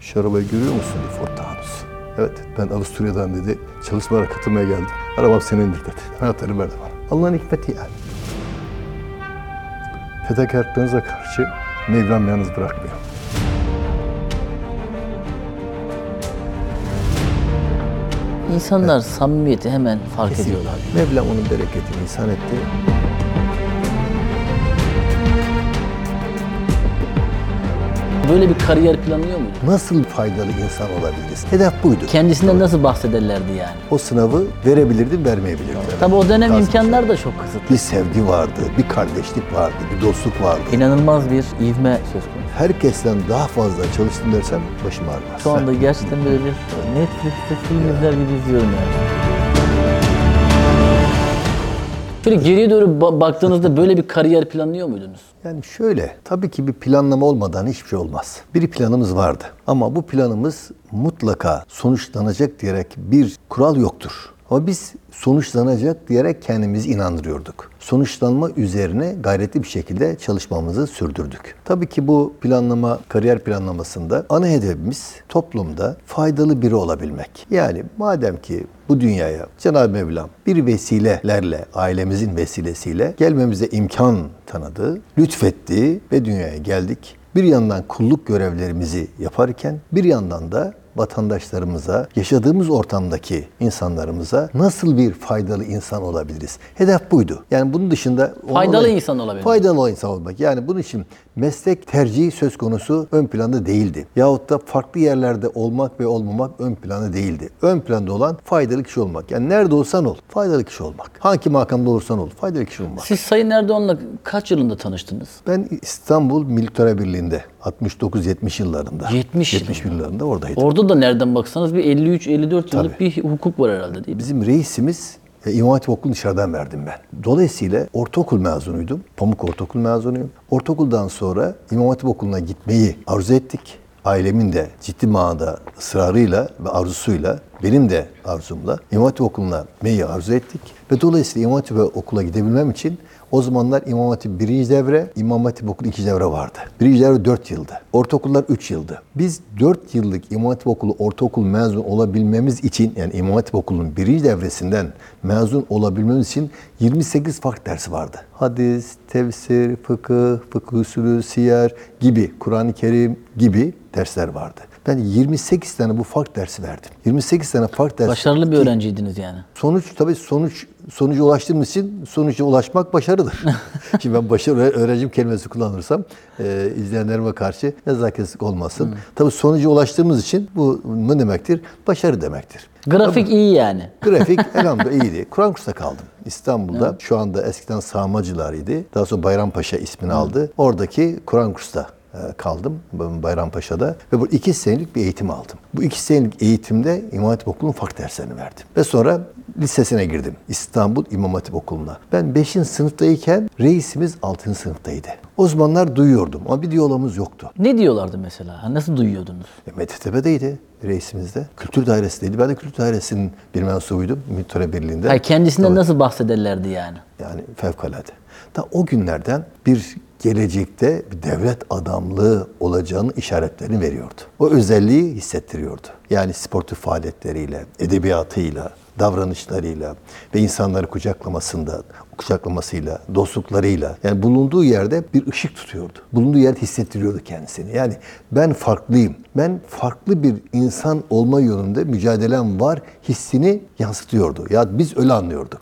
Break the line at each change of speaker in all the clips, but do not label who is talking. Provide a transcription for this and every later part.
Şu arabayı görüyor musun Ford Taunus. Evet ben Avusturya'dan dedi çalışmalara katılmaya geldim. Arabam senindir dedi. Anahtarı verdi bana. Allah'ın hikmeti yani. Fedakarlıklarınıza karşı Mevlam yalnız bırakmıyor.
İnsanlar samimiyeti hemen fark ediyorlar.
Mevlam onun bereketini ihsan etti.
Böyle bir kariyer planlıyor muydu?
Nasıl faydalı insan olabiliriz? Hedef buydu.
Kendisinden nasıl bahsederlerdi yani?
O sınavı verebilirdim, vermeyebilirdim.
Tabii o dönem
Lazım.
imkanlar da çok kısıtlı.
Bir sevgi vardı, bir kardeşlik vardı, bir dostluk vardı.
İnanılmaz bir ivme söz konusu.
Herkesten daha fazla çalıştım dersem başım ağrımaz.
Şu anda gerçekten böyle bir Netflix'te film izler gibi izliyorum yani. Şöyle geriye doğru ba- baktığınızda böyle bir kariyer planlıyor muydunuz?
Yani şöyle, tabii ki bir planlama olmadan hiçbir şey olmaz. Bir planımız vardı ama bu planımız mutlaka sonuçlanacak diyerek bir kural yoktur. Ama biz sonuçlanacak diyerek kendimizi inandırıyorduk. Sonuçlanma üzerine gayretli bir şekilde çalışmamızı sürdürdük. Tabii ki bu planlama, kariyer planlamasında ana hedefimiz toplumda faydalı biri olabilmek. Yani madem ki bu dünyaya Cenab-ı Mevlam bir vesilelerle, ailemizin vesilesiyle gelmemize imkan tanıdı, lütfetti ve dünyaya geldik. Bir yandan kulluk görevlerimizi yaparken bir yandan da vatandaşlarımıza, yaşadığımız ortamdaki insanlarımıza nasıl bir faydalı insan olabiliriz? Hedef buydu. Yani bunun dışında...
Faydalı
onunla-
insan olabilmek.
Faydalı insan olmak. Yani bunun için meslek tercihi söz konusu ön planda değildi. Yahut da farklı yerlerde olmak ve olmamak ön planda değildi. Ön planda olan faydalı kişi olmak. Yani nerede olsan ol, faydalı kişi olmak. Hangi makamda olursan ol, faydalı kişi olmak.
Siz Sayın Erdoğan'la kaç yılında tanıştınız?
Ben İstanbul Militer Birliği'nde 69-70 yıllarında.
70
70 yıllarında oradaydım.
Orada da nereden baksanız bir 53-54 yıllık
Tabii.
bir hukuk var herhalde değil mi?
Bizim reisimiz e, İmam Hatip Okulu'nu dışarıdan verdim ben. Dolayısıyla ortaokul mezunuydum. Pamuk Ortaokul mezunuyum. Ortaokuldan sonra İmam Hatip Okulu'na gitmeyi arzu ettik. Ailemin de ciddi manada ısrarıyla ve arzusuyla, benim de arzumla İmam Hatip Okulu'na gitmeyi arzu ettik. Ve dolayısıyla İmam Hatip Okulu'na gidebilmem için o zamanlar İmam Hatip birinci devre, İmam Hatip Okulu ikinci devre vardı. Birinci devre 4 yıldı. Ortaokullar 3 yıldı. Biz 4 yıllık İmam Hatip Okulu ortaokul mezun olabilmemiz için yani İmam Hatip Okulu'nun birinci devresinden mezun olabilmemiz için 28 farklı dersi vardı. Hadis, tefsir, fıkıh, fıkıh usulü, siyer gibi, Kur'an-ı Kerim gibi dersler vardı. Ben 28 tane bu fark dersi verdim. 28 tane fark dersi.
Başarılı bir öğrenciydiniz yani.
Sonuç tabii sonuç sonuca ulaştığımız için sonuca ulaşmak başarıdır. Şimdi ben başarı öğrencim kelimesi kullanırsam e, izleyenlerime karşı nezaketsizlik olmasın. Tabii sonuca ulaştığımız için bu ne demektir? Başarı demektir.
Grafik iyi yani.
Grafik elhamdülillah iyiydi. Kur'an kursuna kaldım. İstanbul'da şu anda eskiden Sağmacılar'ıydı. Daha sonra Bayrampaşa ismini aldı. Oradaki Kur'an kursuna e, kaldım Bayrampaşa'da ve bu iki senelik bir eğitim aldım. Bu iki senelik eğitimde İmam Hatip Okulu'nun farklı derslerini verdim. Ve sonra lisesine girdim. İstanbul İmam Hatip Okulu'na. Ben 5. sınıftayken reisimiz 6. sınıftaydı. O zamanlar duyuyordum ama bir diyalogumuz yoktu.
Ne diyorlardı mesela? Nasıl duyuyordunuz?
E, Metetepe'deydi reisimizde. Kültür dairesindeydi. Ben de kültür dairesinin bir mensubuydum. Militare Birliği'nde.
Hayır, kendisinden
Tabii.
nasıl bahsederlerdi yani?
Yani fevkalade. Da o günlerden bir gelecekte bir devlet adamlığı olacağını işaretlerini veriyordu. O özelliği hissettiriyordu. Yani sportif faaliyetleriyle, edebiyatıyla, davranışlarıyla ve insanları kucaklamasında, kucaklamasıyla, dostluklarıyla yani bulunduğu yerde bir ışık tutuyordu. Bulunduğu yerde hissettiriyordu kendisini. Yani ben farklıyım. Ben farklı bir insan olma yolunda mücadelem var hissini yansıtıyordu. Ya biz öyle anlıyorduk.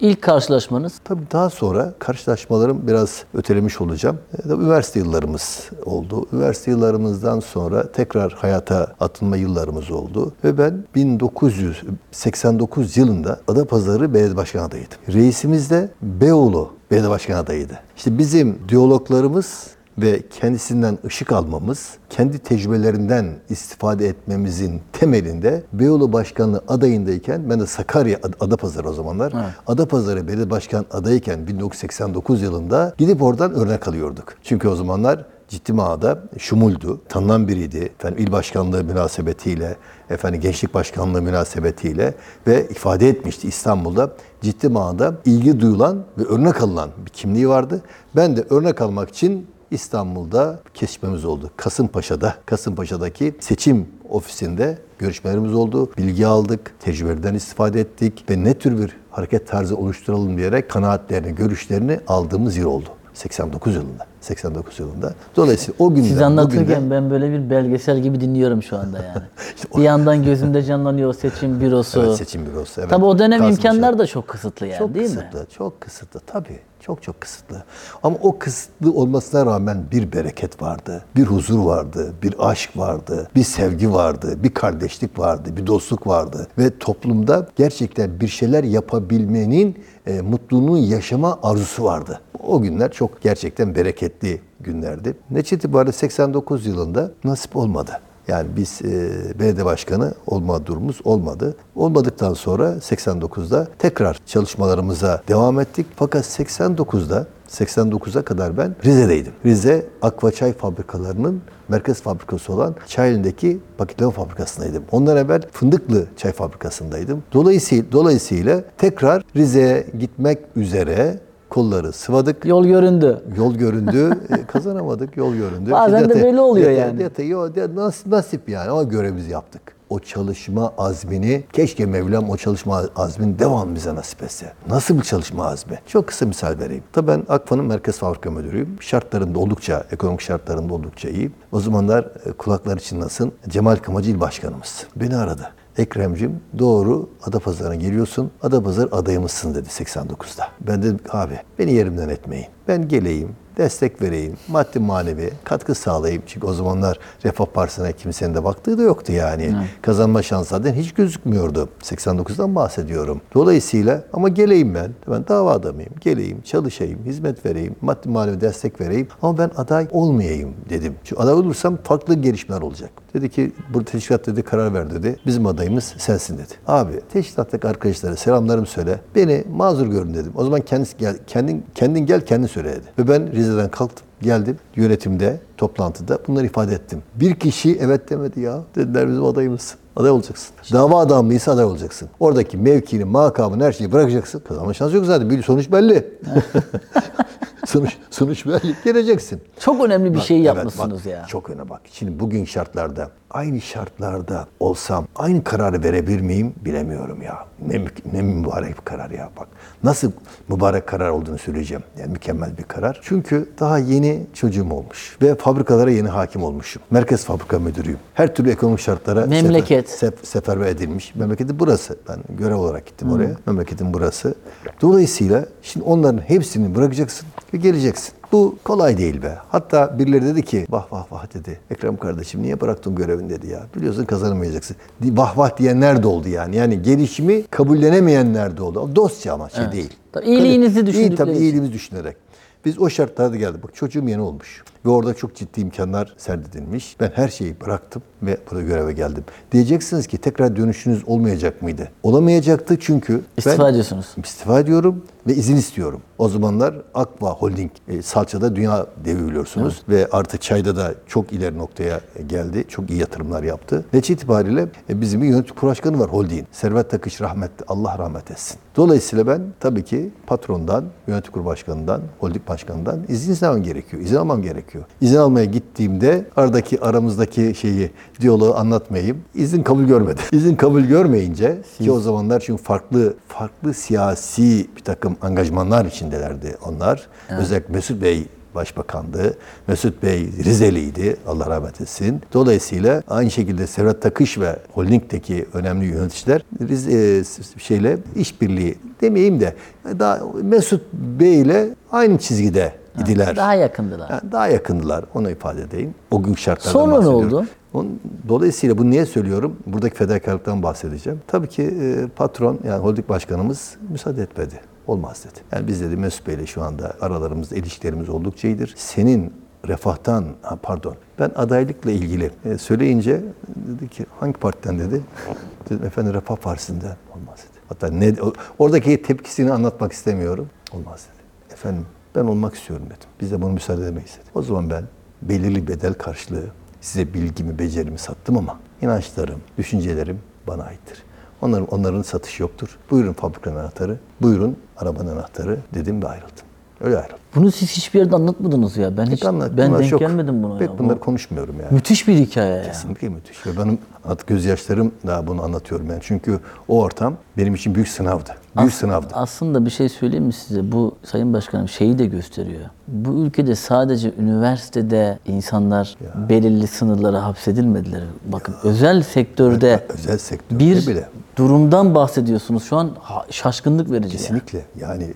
İlk karşılaşmanız
Tabii daha sonra karşılaşmalarım biraz ötelemiş olacağım. E, tabii üniversite yıllarımız oldu. Üniversite yıllarımızdan sonra tekrar hayata atılma yıllarımız oldu. Ve ben 1989 yılında Adapazarı Belediye Başkanı adayıydım. Reisimiz de Beyoğlu Belediye Başkanı adayıydı. İşte bizim diyaloglarımız ve kendisinden ışık almamız, kendi tecrübelerinden istifade etmemizin temelinde Beyoğlu Başkanlığı adayındayken, ben de Sakarya, Ad- Adapazarı o zamanlar, Adapazarı Belediye Başkan adayken 1989 yılında gidip oradan örnek alıyorduk. Çünkü o zamanlar ciddi manada şumuldu, tanınan biriydi. Efendim il başkanlığı münasebetiyle, efendim gençlik başkanlığı münasebetiyle ve ifade etmişti İstanbul'da ciddi manada ilgi duyulan ve örnek alınan bir kimliği vardı. Ben de örnek almak için İstanbul'da kesişmemiz oldu. Kasımpaşa'da, Kasımpaşa'daki seçim ofisinde görüşmelerimiz oldu. Bilgi aldık, tecrübeden istifade ettik ve ne tür bir hareket tarzı oluşturalım diyerek kanaatlerini, görüşlerini aldığımız yıl oldu. 89 yılında. 89 yılında. Dolayısıyla o günden
Siz anlatırken
bugüne-
ben böyle bir belgesel gibi dinliyorum şu anda yani. bir yandan gözümde canlanıyor o seçim bürosu.
Evet, seçim bürosu. Evet.
Tabii o dönem
Kasımpaşa.
imkanlar da çok kısıtlı yani
çok
değil
kısıtlı,
mi?
Çok kısıtlı tabii. Çok çok kısıtlı. Ama o kısıtlı olmasına rağmen bir bereket vardı. Bir huzur vardı, bir aşk vardı, bir sevgi vardı, bir kardeşlik vardı, bir dostluk vardı. Ve toplumda gerçekten bir şeyler yapabilmenin e, mutluluğunu yaşama arzusu vardı. O günler çok gerçekten bereketli günlerdi. Netice itibariyle 89 yılında nasip olmadı. Yani biz e, belediye başkanı olma durumumuz olmadı. Olmadıktan sonra 89'da tekrar çalışmalarımıza devam ettik. Fakat 89'da 89'a kadar ben Rize'deydim. Rize Akvaçay fabrikalarının merkez fabrikası olan Çayeli'ndeki paketleme fabrikasındaydım. Ondan evvel Fındıklı Çay Fabrikası'ndaydım. Dolayısıyla, dolayısıyla tekrar Rize'ye gitmek üzere kolları sıvadık.
Yol göründü.
Yol göründü, e, kazanamadık, yol göründü.
Bazen de
Dete-
böyle oluyor yani.
dete- yo, de- nas- nasip yani ama görevimizi yaptık. O çalışma azmini, keşke Mevlam o çalışma azmini devam bize nasip etse. Nasıl bir çalışma azmi? Çok kısa misal vereyim. Tabii ben Akfa'nın merkez fabrika müdürüyüm. Şartlarında oldukça, ekonomik şartlarında oldukça iyi. O zamanlar e, kulaklar için nasıl? Cemal Kımacı il başkanımız. Beni aradı. Ekrem'cim doğru Adapazarı'na geliyorsun. Adapazarı adayımızsın dedi 89'da. Ben dedim abi beni yerimden etmeyin. Ben geleyim, destek vereyim, maddi manevi katkı sağlayayım. Çünkü o zamanlar Refah Partisi'ne kimsenin de baktığı da yoktu yani. Kazanma şansı zaten hiç gözükmüyordu. 89'dan bahsediyorum. Dolayısıyla ama geleyim ben. Ben dava adamıyım. Geleyim, çalışayım, hizmet vereyim, maddi manevi destek vereyim. Ama ben aday olmayayım dedim. Çünkü aday olursam farklı gelişmeler olacak. Dedi ki burada teşkilat dedi karar ver dedi. Bizim adayımız sensin dedi. Abi teşkilattaki arkadaşlara selamlarımı söyle. Beni mazur görün dedim. O zaman kendisi gel, kendin, kendin gel kendin söyle dedi. Ve ben Rize'den kalktım. Geldim yönetimde, toplantıda bunları ifade ettim. Bir kişi evet demedi ya. Dediler bizim adayımız. Aday olacaksın. Dava adamlıysa aday olacaksın. Oradaki mevkini, makamını, her şeyi bırakacaksın. Kazanma şansı yok zaten. Bir sonuç belli. sonuç, sonuç belli. Geleceksin.
Çok önemli bir
Bak,
şey
evet,
yapmışsınız
bak,
ya.
Çok öne bak. Şimdi bugün şartlarda, aynı şartlarda olsam aynı kararı verebilir miyim bilemiyorum ya. Ne, ne mübarek bir karar ya bak. Nasıl mübarek karar olduğunu söyleyeceğim. Yani mükemmel bir karar. Çünkü daha yeni çocuğum olmuş ve fabrikalara yeni hakim olmuşum. Merkez fabrika müdürüyüm. Her türlü ekonomik şartlara
Memleket.
sefer- sef- seferber edilmiş. Memleketi burası. Ben görev olarak gittim oraya. Memleketin burası. Dolayısıyla şimdi onların hepsini bırakacaksın ve geleceksin. Bu kolay değil be. Hatta birileri dedi ki vah vah vah dedi. Ekrem kardeşim niye bıraktın görevini dedi ya. Biliyorsun kazanamayacaksın. Vah vah diyenler de oldu yani. Yani gelişimi kabullenemeyenler de oldu. Dostça ama şey
Evet.
değil.
Tabii iyiliğinizi
İyi,
düşündükleri
tabii
için.
iyiliğimizi düşünerek. Biz o şartlarda geldik. Bak çocuğum yeni olmuş. Ve orada çok ciddi imkanlar serdedilmiş. Ben her şeyi bıraktım ve burada göreve geldim. Diyeceksiniz ki tekrar dönüşünüz olmayacak mıydı? Olamayacaktı çünkü
İstifa
ben
ediyorsunuz.
istifa ediyorum ve izin istiyorum. O zamanlar Akva Holding e, salçada dünya devi biliyorsunuz ve artık çayda da çok ileri noktaya geldi. Çok iyi yatırımlar yaptı. Netice itibariyle e, bizim bir yönetim kurulu başkanı var Holding'in. Servet Takış rahmetli. Allah rahmet etsin. Dolayısıyla ben tabii ki patrondan, yönetim kurulu başkanından, holding başkanından izin istemem gerekiyor. İzin almam gerekiyor. İzin almaya gittiğimde aradaki aramızdaki şeyi, diyaloğu anlatmayayım. İzin kabul görmedi. İzin kabul görmeyince ki o zamanlar çünkü farklı farklı siyasi bir takım angajmanlar içindelerdi onlar. Özellikle Mesut Bey başbakandı. Mesut Bey Rizeliydi. Allah rahmet etsin. Dolayısıyla aynı şekilde Serhat Takış ve Holding'deki önemli yöneticiler Rize, e, şeyle işbirliği demeyeyim de daha Mesut Bey ile aynı çizgide idiler.
Daha yakındılar.
Yani daha yakındılar. Onu ifade edeyim. O gün şartlardan
Sonra ne
bahsediyorum.
oldu?
Onun- dolayısıyla bunu niye söylüyorum? Buradaki fedakarlıktan bahsedeceğim. Tabii ki e, patron yani holding başkanımız müsaade etmedi. Olmaz dedi. Yani biz dedi Mesut Bey'le şu anda aralarımızda ilişkilerimiz oldukça iyidir. Senin refahtan, ha, pardon ben adaylıkla ilgili e, söyleyince dedi ki hangi partiden dedi? Dedim efendim Refah Partisi'nden. Olmaz dedi. Hatta ne, oradaki tepkisini anlatmak istemiyorum. Olmaz dedi. Efendim ben olmak istiyorum dedim. Biz de bunu müsaade edemeyiz dedi. O zaman ben belirli bedel karşılığı size bilgimi, becerimi sattım ama inançlarım, düşüncelerim bana aittir. Onların, onların satışı yoktur. Buyurun fabrikanın anahtarı, buyurun arabanın anahtarı dedim ve ayrıldım. Öyle ayrıldım.
Bunu siz hiçbir yerde anlatmadınız ya. Ben hiç
Anlat-
ben denk
çok-
gelmedim buna.
Pek
ya.
bunları
Bu
konuşmuyorum yani.
müthiş bir hikaye ya.
Kesinlikle müthiş. Ve benim artık gözyaşlarım da bunu anlatıyorum yani. Çünkü o ortam benim için büyük sınavdı. Büyük sınavdı.
Aslında bir şey söyleyeyim mi size? Bu Sayın Başkanım şeyi de gösteriyor. Bu ülkede sadece üniversitede insanlar belirli sınırlara hapsedilmediler. Bakın özel sektörde
Özel sektörde
bir
bile.
durumdan bahsediyorsunuz. Şu an şaşkınlık verici. yani.
Kesinlikle. Yani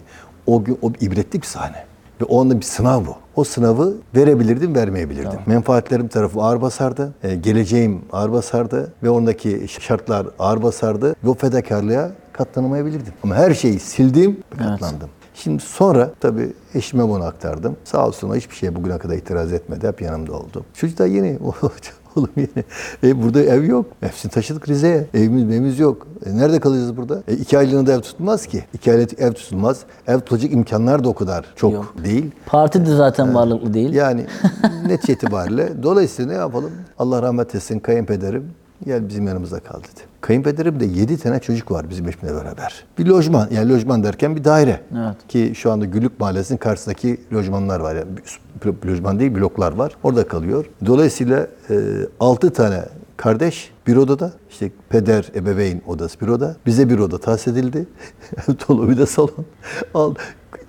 o gün o ibretlik bir sahne. Ve o anda bir sınav bu. O sınavı verebilirdim, vermeyebilirdim. Menfaatlerim tarafı ağır basardı. e, geleceğim ağır basardı. Ve ondaki şartlar ağır basardı. Ve o fedakarlığa katlanamayabilirdim. Ama her şeyi sildim katlandım. Şimdi sonra tabii eşime bunu aktardım. Sağ olsun hiçbir şeye bugüne kadar itiraz etmedi. Hep yanımda oldu. Çocuk da yeni. Oğlum yeni. E, burada ev yok. Hepsini taşıdık Rize'ye. Evimiz, evimiz yok. E, nerede kalacağız burada? E, iki aylığına da ev tutulmaz ki. İki aylık ev tutulmaz. Ev tutulacak imkanlar da o kadar çok
Yok.
değil.
Parti de zaten varlıklı değil.
Yani netice itibariyle dolayısıyla ne yapalım? Allah rahmet etsin kayınpederim gel bizim yanımızda kal dedi. Kayınpederim de 7 tane çocuk var bizim eşimle beraber. Bir lojman yani lojman derken bir daire.
Evet.
Ki şu anda Güllük Mahallesi'nin karşısındaki lojmanlar var. Yani lojman değil bloklar var. Orada kalıyor. Dolayısıyla 6 tane kardeş bir odada. İşte peder, ebeveyn odası bir oda. Bize bir oda tahsis edildi. Dolu bir de salon. Al,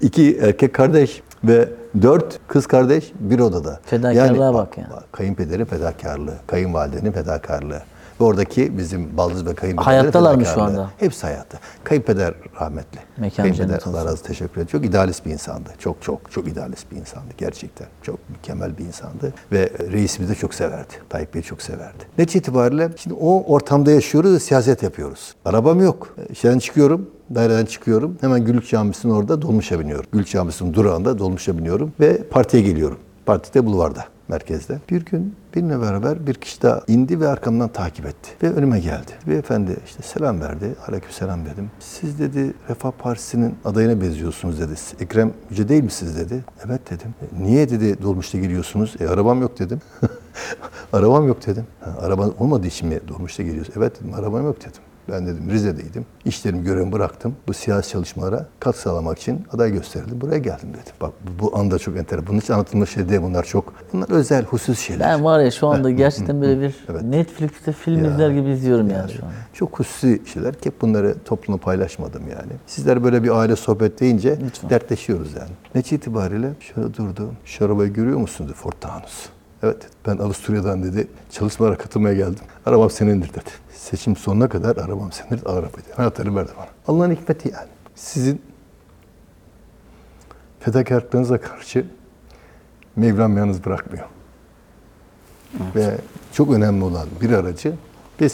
iki erkek kardeş ve dört kız kardeş bir odada.
Fedakarlığa bak ya.
Kayınpederin fedakarlığı, kayınvalidenin fedakarlığı. Ve oradaki bizim baldız ve kayınpederin
Hayattalar mı şu anda?
Hepsi hayatta. Kayınpeder rahmetli.
Mekan
Kayınpeder Allah razı teşekkür ederim. Çok idealist bir insandı. Çok çok çok idealist bir insandı gerçekten. Çok mükemmel bir insandı. Ve reisimizi de çok severdi. Tayyip Bey'i çok severdi. Netice itibariyle şimdi o ortamda yaşıyoruz siyaset yapıyoruz. Arabam yok. İşten çıkıyorum. Daireden çıkıyorum. Hemen Gülük Camisi'nin orada dolmuşa biniyorum. Gülük Camisi'nin durağında dolmuşa biniyorum ve partiye geliyorum. Partide bulvarda merkezde. Bir gün benimle beraber bir kişi daha indi ve arkamdan takip etti. Ve önüme geldi. Beyefendi işte selam verdi. Aleykümselam dedim. Siz dedi Refah Partisi'nin adayına benziyorsunuz dedi. Ekrem Yüce değil misiniz dedi. Evet dedim. "E, Niye dedi dolmuşta geliyorsunuz? E arabam yok dedim. arabam yok dedim. Ha, araban olmadığı için mi dolmuşta geliyorsun? Evet dedim arabam yok dedim. Ben dedim Rize'deydim. İşlerimi görevimi bıraktım. Bu siyasi çalışmalara katkı sağlamak için aday gösterildim. Buraya geldim dedim. Bak bu, anda çok enteresan. Bunun için anlatılmış şey değil bunlar çok. Bunlar özel, husus şeyler.
Ben var ya şu anda gerçekten böyle bir
Evet.
Netflix'te film izler gibi izliyorum yani, şu an.
Çok hususi şeyler hep bunları toplumla paylaşmadım yani. Sizler böyle bir aile sohbet deyince dertleşiyoruz yani. Netice itibariyle şöyle durdu. Şu arabayı görüyor musunuz Ford Taunus. Evet. Ben Avusturya'dan dedi çalışmalara katılmaya geldim. Arabam senindir dedi. Seçim sonuna kadar arabam senindir. Arabaydı. Anahtarı verdi bana. Allah'ın hikmeti yani. Sizin fedakarlıklarınıza karşı Mevlam yalnız bırakmıyor. Ve çok önemli olan bir aracı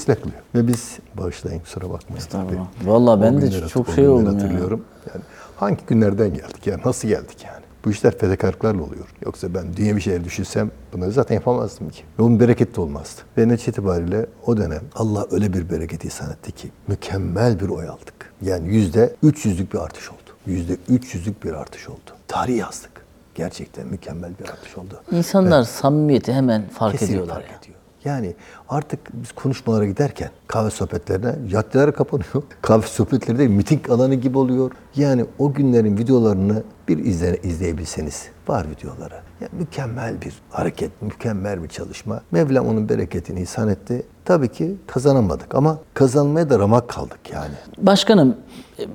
kılıyor. Ve biz bağışlayın kusura bakmayın.
Estağfurullah. Vallahi ben de çok şey oldum ya.
hatırlıyorum. Yani hangi günlerden geldik yani nasıl geldik yani? Bu işler fedakarlıklarla oluyor. Yoksa ben dünya bir şeyler düşünsem bunları zaten yapamazdım ki. Ve onun bereketi de olmazdı. Ve netice itibariyle o dönem Allah öyle bir bereket ihsan etti ki mükemmel bir oy aldık. Yani yüzde 300'lük bir artış oldu. Yüzde 300'lük bir artış oldu. Tarih yazdık. Gerçekten mükemmel bir artış oldu.
İnsanlar samimiyeti hemen fark ediyorlar
fark
ya.
ediyor. Yani artık biz konuşmalara giderken kahve sohbetlerine caddeler kapanıyor. Kahve sohbetleri de miting alanı gibi oluyor. Yani o günlerin videolarını bir izle, izleyebilseniz var videoları. Yani mükemmel bir hareket, mükemmel bir çalışma. Mevlam onun bereketini ihsan etti. Tabii ki kazanamadık ama kazanmaya da ramak kaldık yani.
Başkanım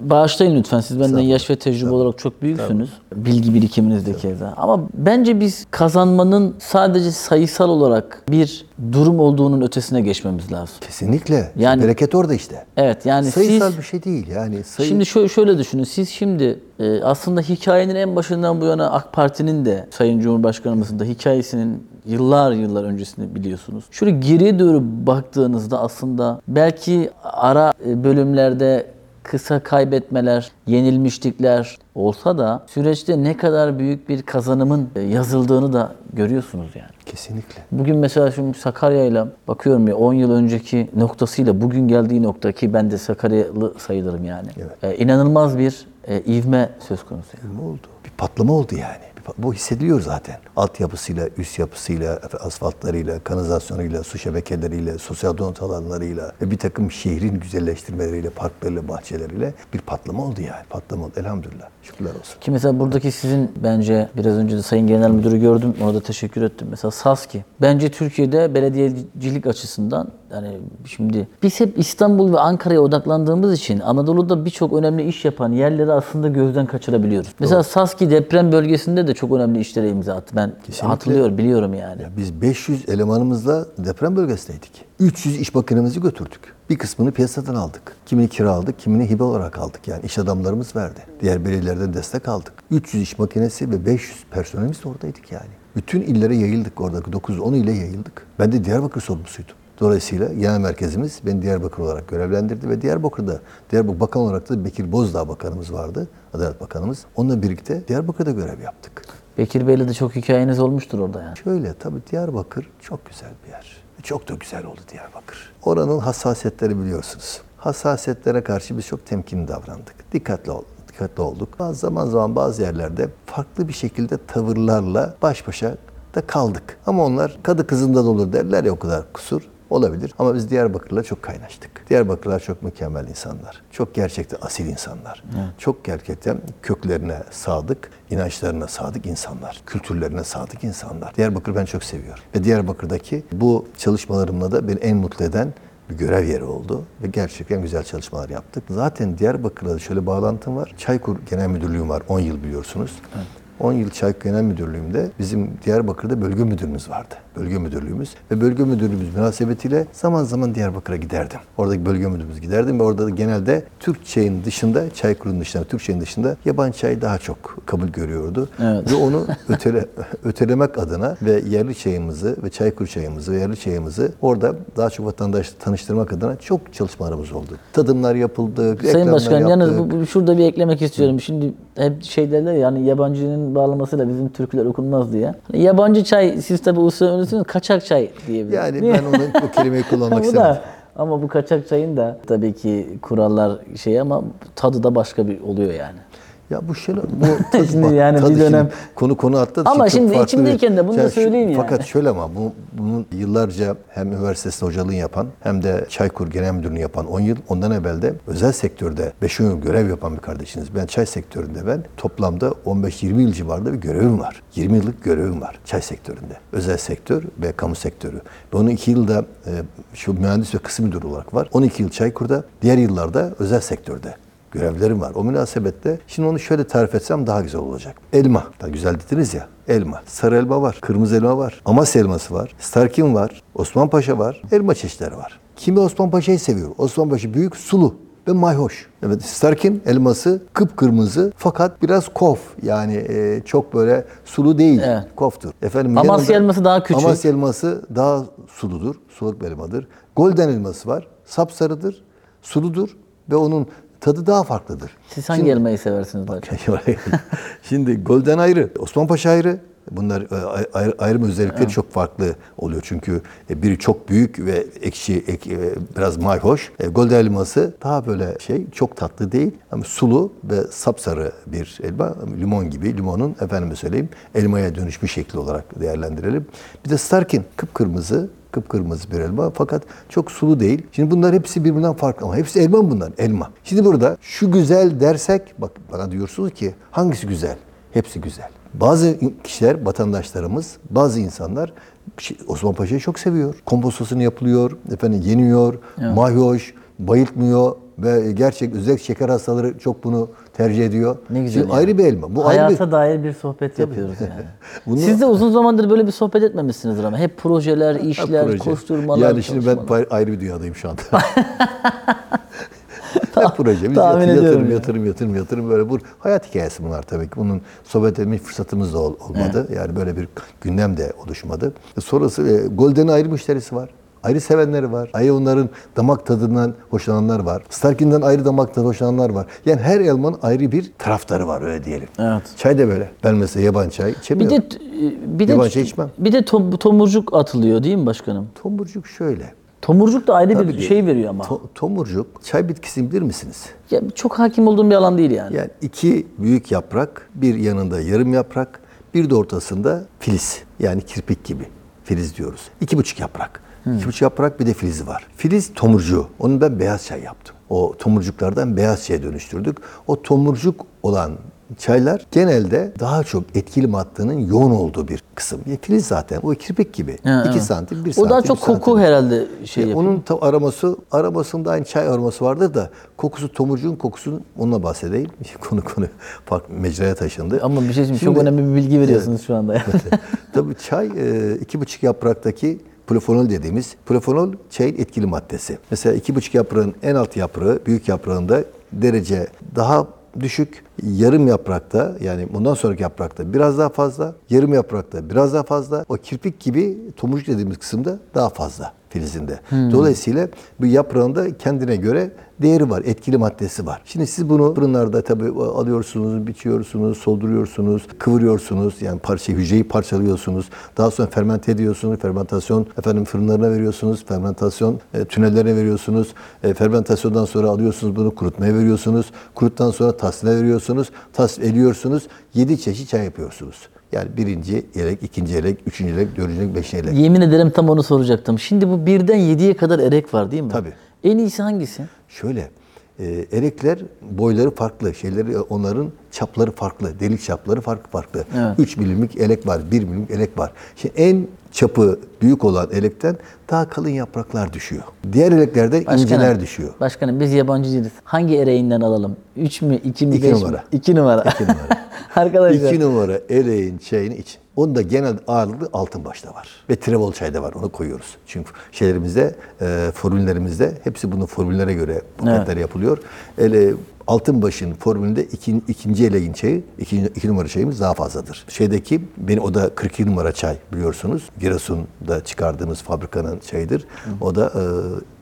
bağışlayın lütfen siz benden yaş ve tecrübe olarak çok büyüksünüz. Bilgi birikiminiz de keza. Ama bence biz kazanmanın sadece sayısal olarak bir durum olduğunun ötesine geçmemiz lazım.
Kesinlikle.
Yani-
Bereket orada işte.
Evet yani
Sayısal
siz
bir şey değil yani. Sayı...
Şimdi şöyle, şöyle düşünün. Siz şimdi e, aslında hikayenin en başından bu yana AK Parti'nin de Sayın Cumhurbaşkanımızın da hikayesinin yıllar yıllar öncesini biliyorsunuz. Şöyle geriye doğru baktığınızda aslında belki ara e, bölümlerde kısa kaybetmeler, yenilmişlikler olsa da süreçte ne kadar büyük bir kazanımın e, yazıldığını da görüyorsunuz yani.
Kesinlikle.
Bugün mesela şimdi Sakarya'yla bakıyorum ya 10 yıl önceki noktasıyla bugün geldiği nokta ki ben de Sakaryalı sayılırım yani.
Evet.
Ee, inanılmaz bir e, ivme söz konusu. yani.
Ne oldu? Bir patlama oldu yani. Bu hissediliyor zaten. Altyapısıyla, üst yapısıyla, asfaltlarıyla, kanalizasyonuyla, su şebekeleriyle, sosyal donat alanlarıyla ve bir takım şehrin güzelleştirmeleriyle, parklarıyla, bahçeleriyle bir patlama oldu yani. Patlama oldu elhamdülillah. Şükürler olsun.
Ki mesela buradaki sizin bence biraz önce de Sayın Genel Müdürü gördüm. Ona da teşekkür ettim. Mesela Saski. Bence Türkiye'de belediyecilik açısından yani şimdi biz hep İstanbul ve Ankara'ya odaklandığımız için Anadolu'da birçok önemli iş yapan yerleri aslında gözden kaçırabiliyoruz. Mesela Saski deprem bölgesinde de çok önemli işlere imza attı. Ben
Kesinlikle.
hatırlıyorum, biliyorum yani.
Ya biz 500 elemanımızla deprem bölgesindeydik. 300 iş makinemizi götürdük. Bir kısmını piyasadan aldık. Kimini kiraladık, kimini hibe olarak aldık. Yani iş adamlarımız verdi. Diğer belediyelerden destek aldık. 300 iş makinesi ve 500 personelimiz oradaydık yani. Bütün illere yayıldık oradaki 9-10 ile yayıldık. Ben de Diyarbakır sorumlusuydum. Dolayısıyla genel merkezimiz beni Diyarbakır olarak görevlendirdi ve Diyarbakır'da, Diyarbakır Bakan olarak da Bekir Bozdağ Bakanımız vardı, Adalet Bakanımız. Onunla birlikte Diyarbakır'da görev yaptık.
Bekir Bey'le de çok hikayeniz olmuştur orada yani.
Şöyle tabii Diyarbakır çok güzel bir yer. Çok da güzel oldu Diyarbakır. Oranın hassasiyetleri biliyorsunuz. Hassasiyetlere karşı biz çok temkinli davrandık. Dikkatli olduk. Dikkatli olduk. Bazı zaman zaman bazı yerlerde farklı bir şekilde tavırlarla baş başa da kaldık. Ama onlar kadı kızında da olur derler ya o kadar kusur olabilir. Ama biz Diyarbakır'la çok kaynaştık. Diyarbakırlar çok mükemmel insanlar. Çok gerçekten asil insanlar. Çok gerçekten köklerine sadık, inançlarına sadık insanlar. Kültürlerine sadık insanlar. Diyarbakır ben çok seviyorum. Ve Diyarbakır'daki bu çalışmalarımla da beni en mutlu eden bir görev yeri oldu ve gerçekten güzel çalışmalar yaptık. Zaten Diyarbakır'la şöyle bağlantım var. Çaykur Genel Müdürlüğüm var 10 yıl biliyorsunuz. 10 yıl Çaykur Genel Müdürlüğümde bizim Diyarbakır'da bölge müdürümüz vardı. Bölge müdürlüğümüz ve bölge müdürlüğümüz münasebetiyle zaman zaman Diyarbakır'a giderdim. Oradaki bölge müdürümüz giderdim ve orada da genelde Türk çayın dışında, Çaykur'un dışında, Türk çayın dışında yabancı çay daha çok kabul görüyordu.
Evet.
Ve onu ötele, ötelemek adına ve yerli çayımızı ve Çaykur çayımızı ve yerli çayımızı orada daha çok vatandaşla tanıştırmak adına çok çalışmalarımız oldu. Tadımlar yapıldı,
Sayın Başkan yalnız bu, bu- şurada bir eklemek istiyorum. Şimdi hep şey derler ya, yani yabancının bağlamasıyla bizim Türkler okunmaz diye. Hani yabancı çay siz tabi usul önüsünüz kaçak çay diyebiliriz.
Yani
mi?
ben onu o kelimeyi kullanmak
bu
istemedim.
ama bu kaçak çayın da tabii ki kurallar şey ama tadı da başka bir oluyor yani.
Ya bu şöyle bu tadı,
Şimdi
bak,
yani bir
tadı
dönem-
şimdi konu konu atladı.
Ama
çok
şimdi içimdeyken de bunu da
Yani şu-
söyleyeyim yani.
Fakat şöyle ama bu, bunun yıllarca hem üniversitesinde hocalığını yapan hem de Çaykur Genel Müdürlüğünü yapan 10 yıl ondan evvel de özel sektörde 5 yıl görev yapan bir kardeşiniz. Ben çay sektöründe ben toplamda 15-20 yıl civarında bir görevim var. 20 yıllık görevim var çay sektöründe. Özel sektör ve kamu sektörü. Ve onun 2 yılda e, şu mühendis ve kısım müdürü olarak var. 12 yıl Çaykur'da, diğer yıllarda özel sektörde görevlerim var. O münasebetle şimdi onu şöyle tarif etsem daha güzel olacak. Elma. Da güzel dediniz ya. Elma. Sarı elma var. Kırmızı elma var. Amasya elması var. Starkin var. Osman Paşa var. Elma çeşitleri var. Kimi Osman Paşa'yı seviyor. Osman Paşa büyük, sulu ve mayhoş. Evet, Starkin elması kıpkırmızı fakat biraz kof. Yani e, çok böyle sulu değil.
Evet.
Koftur. Efendim
Amasya
yanında-
elması daha küçük.
Amasya elması daha suludur. Suluk bir elmadır. Golden elması var. Sapsarıdır. Suludur ve onun tadı daha farklıdır.
Siz hangi elmayı seversiniz çok?
Şimdi Golden ayrı, Osman Paşa ayrı. Bunlar e, ayrı, ayrım özellikleri çok farklı oluyor. Çünkü e, biri çok büyük ve ekşi, ek, e, biraz mayhoş. Golden elması daha böyle şey, çok tatlı değil. Ama sulu ve sapsarı bir elma. Limon gibi. Limonun efendime söyleyeyim elmaya dönüşmüş şekli olarak değerlendirelim. Bir de Starkin kıpkırmızı kıpkırmızı bir elma fakat çok sulu değil. Şimdi bunlar hepsi birbirinden farklı ama hepsi elma bunlar? Elma. Şimdi burada şu güzel dersek bak bana diyorsunuz ki hangisi güzel? Hepsi güzel. Bazı kişiler, vatandaşlarımız, bazı insanlar Osman Paşa'yı çok seviyor. Kompostosunu yapılıyor, efendim yeniyor, mahyoş, bayıltmıyor ve gerçek özellikle şeker hastaları çok bunu tercih ediyor.
Ne güzel
Şimdi
ya.
ayrı bir elma. Bu ayrı bir
Hayata dair bir sohbet yapıyoruz yani.
Bunu-
Siz de uzun zamandır böyle bir sohbet etmemişsinizdir ama hep projeler, işler,
proje.
koşturmalar,
Yani şimdi ben ayrı bir dünyadayım şu anda. Hep proje. Biz
tahmin
yatırım, yatırım,
ya.
yatırım, yatırım, yatırım böyle bu hayat hikayesi bunlar tabii ki. Bunun sohbet etme fırsatımız da ol- olmadı. Yani böyle bir gündem de oluşmadı. E, Sonrası e, Golden'in ayrı müşterisi var. Ayrı sevenleri var. Ayrı onların damak tadından hoşlananlar var. Starkin'den ayrı damak tadı hoşlananlar var. Yani her elmanın ayrı bir taraftarı var öyle diyelim.
Evet.
Çay da böyle. Ben mesela yaban çay
Bir
içemiyorum.
de bir de
Yabancı çay içmem.
bir de tom- tomurcuk atılıyor değil mi başkanım?
Tomurcuk şöyle.
Tomurcuk da ayrı bir
Tabii ki.
şey veriyor ama.
To- tomurcuk çay bitkisini bilir misiniz?
Ya çok hakim olduğum bir alan değil yani.
Yani iki büyük yaprak, bir yanında yarım yaprak, Bir de ortasında filiz. Yani kirpik gibi. Filiz diyoruz. İki buçuk yaprak. İki buçuk yaprak bir de filizi var. Filiz tomurcuğu. Onu ben beyaz çay yaptım. O tomurcuklardan beyaz çaya dönüştürdük. O tomurcuk olan çaylar genelde daha çok etkili maddenin yoğun olduğu bir kısım. Filiz zaten o kirpik gibi.
Ha,
2
evet.
santim, 1
O
santim.
daha
bir
çok koku
santim.
herhalde şey
E,
yapıyor.
onun ta- aroması, aromasında aynı çay aroması vardır da kokusu tomurcuğun kokusunun onunla bahsedeyim. konu konu farklı mecraya taşındı.
Ama bir şey söyleyeyim, çok
Şimdi-
önemli bir bilgi veriyorsunuz şu anda.
Tabii çay e, iki buçuk yapraktaki Plafonol dediğimiz plafonol çayın etkili maddesi. Mesela iki buçuk yaprağın en alt yaprağı büyük yaprağında derece daha düşük. Yarım yaprakta yani bundan sonraki yaprakta biraz daha fazla. Yarım yaprakta biraz daha fazla. O kirpik gibi tomurcuk dediğimiz kısımda daha fazla filizinde. Dolayısıyla bu yaprağında kendine göre değeri var, etkili maddesi var. Şimdi siz bunu fırınlarda tabii alıyorsunuz, biçiyorsunuz, solduruyorsunuz, kıvırıyorsunuz. Yani parça hücreyi parçalıyorsunuz. Daha sonra fermente ediyorsunuz. Fermentasyon efendim fırınlarına veriyorsunuz. Fermentasyon e, tünellerine veriyorsunuz. E, fermentasyondan sonra alıyorsunuz bunu kurutmaya veriyorsunuz. Kuruttan sonra tasnifine veriyorsunuz. Tasnif ediyorsunuz. 7 çeşit çay yapıyorsunuz. Yani birinci elek, ikinci elek, üçüncü elek, dördüncü elek, beşinci elek.
Yemin ederim tam onu soracaktım. Şimdi bu birden yediye kadar erek var değil mi?
Tabii.
En iyisi hangisi?
Şöyle, e, erekler boyları farklı, şeyleri onların çapları farklı, delik çapları farklı farklı.
Evet.
3 milimlik elek var, 1 milimlik elek var. Şimdi en çapı büyük olan elekten daha kalın yapraklar düşüyor. Diğer eleklerde inceler düşüyor.
Başkanım biz yabancı değiliz. Hangi ereğinden alalım? 3 mü, 2 mi,
İki
5 mi?
numara.
2 numara.
İki numara.
Arkadaşlar.
2 numara eleğin çayını için. Onda genel ağırlıklı altın başta var. Ve trevol çayda var. Onu koyuyoruz. Çünkü şeylerimizde, e, formüllerimizde hepsi bunun formüllere göre paketler yapılıyor. Ele altın başın formülünde iki, ikinci eleğin çayı, iki, iki numara çayımız daha fazladır. Şeydeki, benim o da 42 numara çay biliyorsunuz. Giresun'da çıkardığımız fabrikanın çayıdır. O da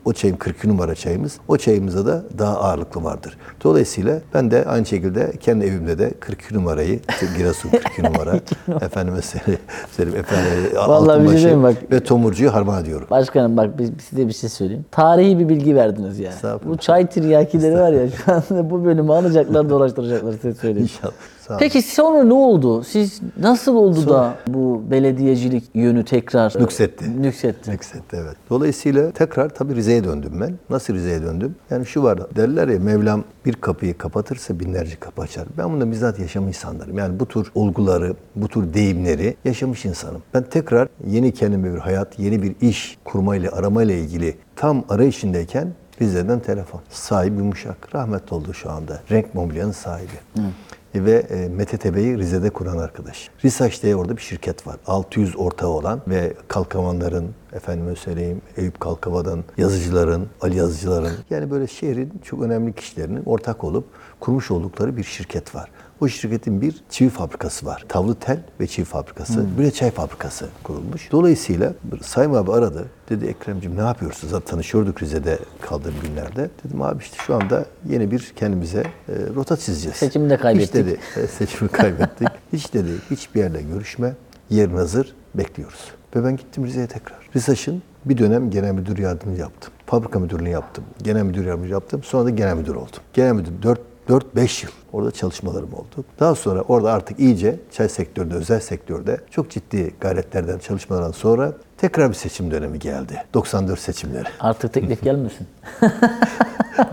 e, o çayım 42 numara çayımız. O çayımızda da daha ağırlıklı vardır. Dolayısıyla ben de aynı şekilde kendi evimde de 42 numarayı, Giresun 42 numara, efendime söyleyeyim, efendim,
şey
altınbaşı
diyeyim bak.
ve tomurcuyu harman ediyorum.
Başkanım bak biz, size bir şey söyleyeyim. Tarihi bir bilgi verdiniz yani. Bu çay tiryakileri var ya şu anda bu bölümü alacaklar dolaştıracaklar size söyleyeyim.
İnşallah. Sağ.
Peki sonra ne oldu? Siz nasıl oldu da bu belediyecilik yönü tekrar
Nüksetti.
Nüksetti.
Nüksetti evet. Dolayısıyla tekrar tabii Rize'ye döndüm ben. Nasıl Rize'ye döndüm? Yani şu var derler ya Mevlam bir kapıyı kapatırsa binlerce kapı açar. Ben bunda bizzat yaşamış insanlarım. Yani bu tür olguları, bu tür deyimleri yaşamış insanım. Ben tekrar yeni kendime bir hayat, yeni bir iş kurmayla, aramayla ilgili tam arayışındayken Rize'den telefon. Sahibi yumuşak. Rahmetli oldu şu anda. Renk mobilyanın sahibi. Ve e, Mete Tebe'yi Rize'de kuran arkadaş. Risaç diye orada bir şirket var. 600 ortağı olan ve Kalkavanların, efendime söyleyeyim Eyüp Kalkava'dan, yazıcıların, Ali yazıcıların yani böyle şehrin çok önemli kişilerinin ortak olup kurmuş oldukları bir şirket var. O şirketin bir çivi fabrikası var. Tavlı tel ve çivi fabrikası. Bir de çay fabrikası kurulmuş. Dolayısıyla Sayın abi aradı. Dedi Ekrem'cim ne yapıyorsun? Zaten tanışıyorduk Rize'de kaldığım günlerde. Dedim abi işte şu anda yeni bir kendimize e, rota çizeceğiz.
Seçimi de kaybettik.
Hiç dedi, e, seçimi kaybettik. Hiç dedi hiçbir yerle görüşme. Yerin hazır bekliyoruz. Ve ben gittim Rize'ye tekrar. Risaş'ın bir dönem genel müdür yardımcı yaptım. Fabrika müdürlüğü yaptım. Genel müdür yardımcı yaptım. Sonra da genel müdür oldum. Genel müdür 4 4-5 yıl orada çalışmalarım oldu. Daha sonra orada artık iyice çay sektöründe, özel sektörde çok ciddi gayretlerden, çalışmalardan sonra tekrar bir seçim dönemi geldi. 94 seçimleri.
Artık teklif gelmesin.